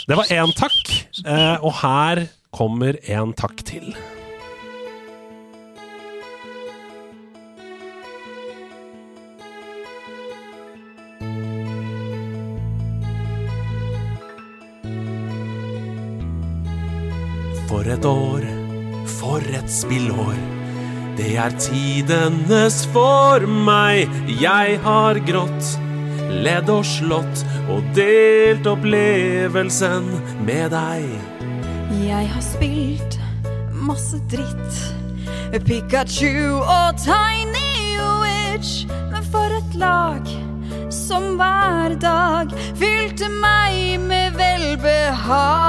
S5: Det var én takk, eh, og her kommer en takk til. For et år, for et spillår. Det er tidenes for meg. Jeg har grått, ledd og slått og delt opplevelsen med deg.
S6: Jeg har spilt masse dritt. Pikachu og Tiny Witch. Men for et lag som hver dag fylte meg med velbehag.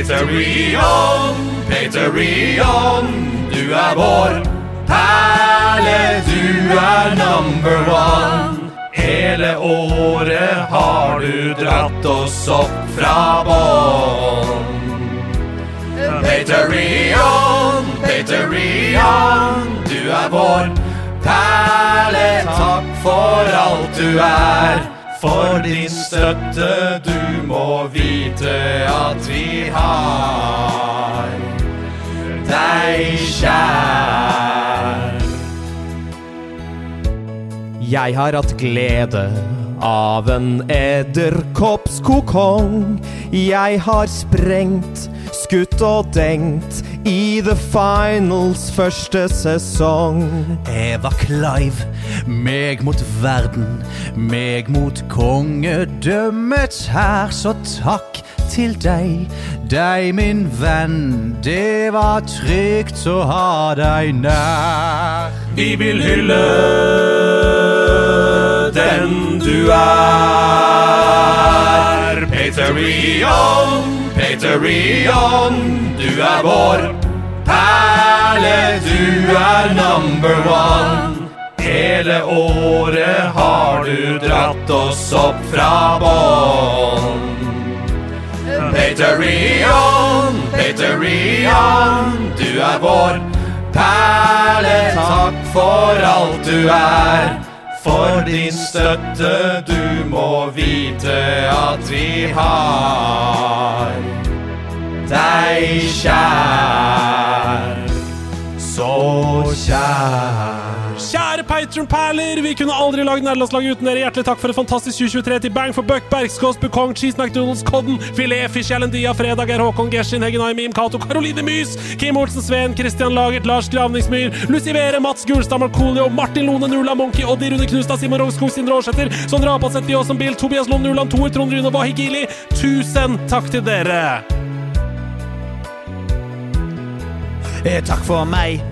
S1: Patreon, Patreon, du er vår perle, du er number one. Hele året har du dratt oss opp fra bånn. Patreon, Patreon, du er vår perle. Takk for alt du er. For din støtte, du må vite at vi har deg kjær.
S4: Jeg har hatt glede av en edderkoppskokong. Jeg har sprengt, skutt og dengt i The Finals første sesong.
S3: Eva Clive, meg mot verden, meg mot kongedømmets hær. Så takk til deg, deg min venn. Det var trygt å ha deg nær.
S1: Vi vil hylle den du er. Patreon, Patreon, du er vår perle, du er number one. Hele året har du dratt oss opp fra bånn. Patreon, Patreon, du er vår perle. Takk for alt du er. For din støtte, du må vite at vi har deg kjær. Så kjær.
S5: Patron-perler, vi kunne aldri lagd nederlandslaget uten dere. Hjertelig takk for et fantastisk 2023 til Bang for Buck, Bergskås, Bukong, Cheese McDonald's, Codden, Filet, Fish Dia, Fredag, Er Håkon, Geshin, Hegenai, Mim, Cato, Caroline Mys, Kim Olsen, Sveen, Christian Lagert, Lars Gravningsmyr, Lucivere, Mats Gulstad, Markolio, Martin Lone, Nula Monkey, Oddi Rune Knustad, Simon Rogskog, Sindre Aarsæter, Sondre Apalseth, Bjåsen Bill, Tobias Lund, Nuland, Thor, Trond Rune, Wahigili. Tusen takk til dere!
S8: Eh, Takk for meg.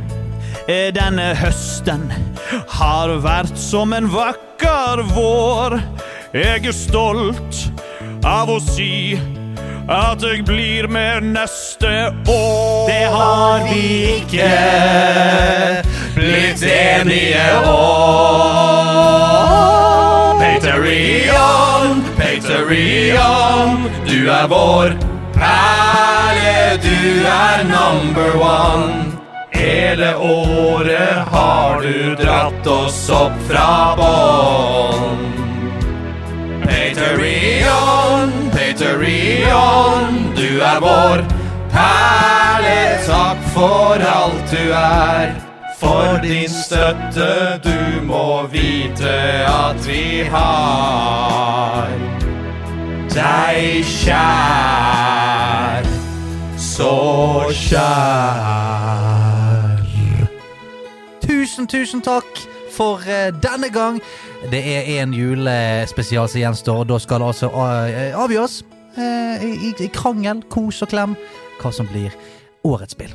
S8: Eh, Denne høsten har vært som en vakker vår. Jeg er stolt av å si at jeg blir med neste år.
S1: Det har vi ikke blitt enige om. Patreon, Patreon, du er vår perle, du er number one. Hele året har du dratt oss opp fra bånn. Paterion, Paterion, du er vår perle. Takk for alt du er. For din støtte, du må vite at vi har deg kjær. Så kjær
S3: tusen, tusen takk for eh, denne gang. Det er én julespesial som gjenstår. Da skal det altså eh, avgjøres eh, i, i krangel, kos og klem hva som blir årets spill.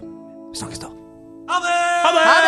S3: Vi snakkes da. Ha! Ha det!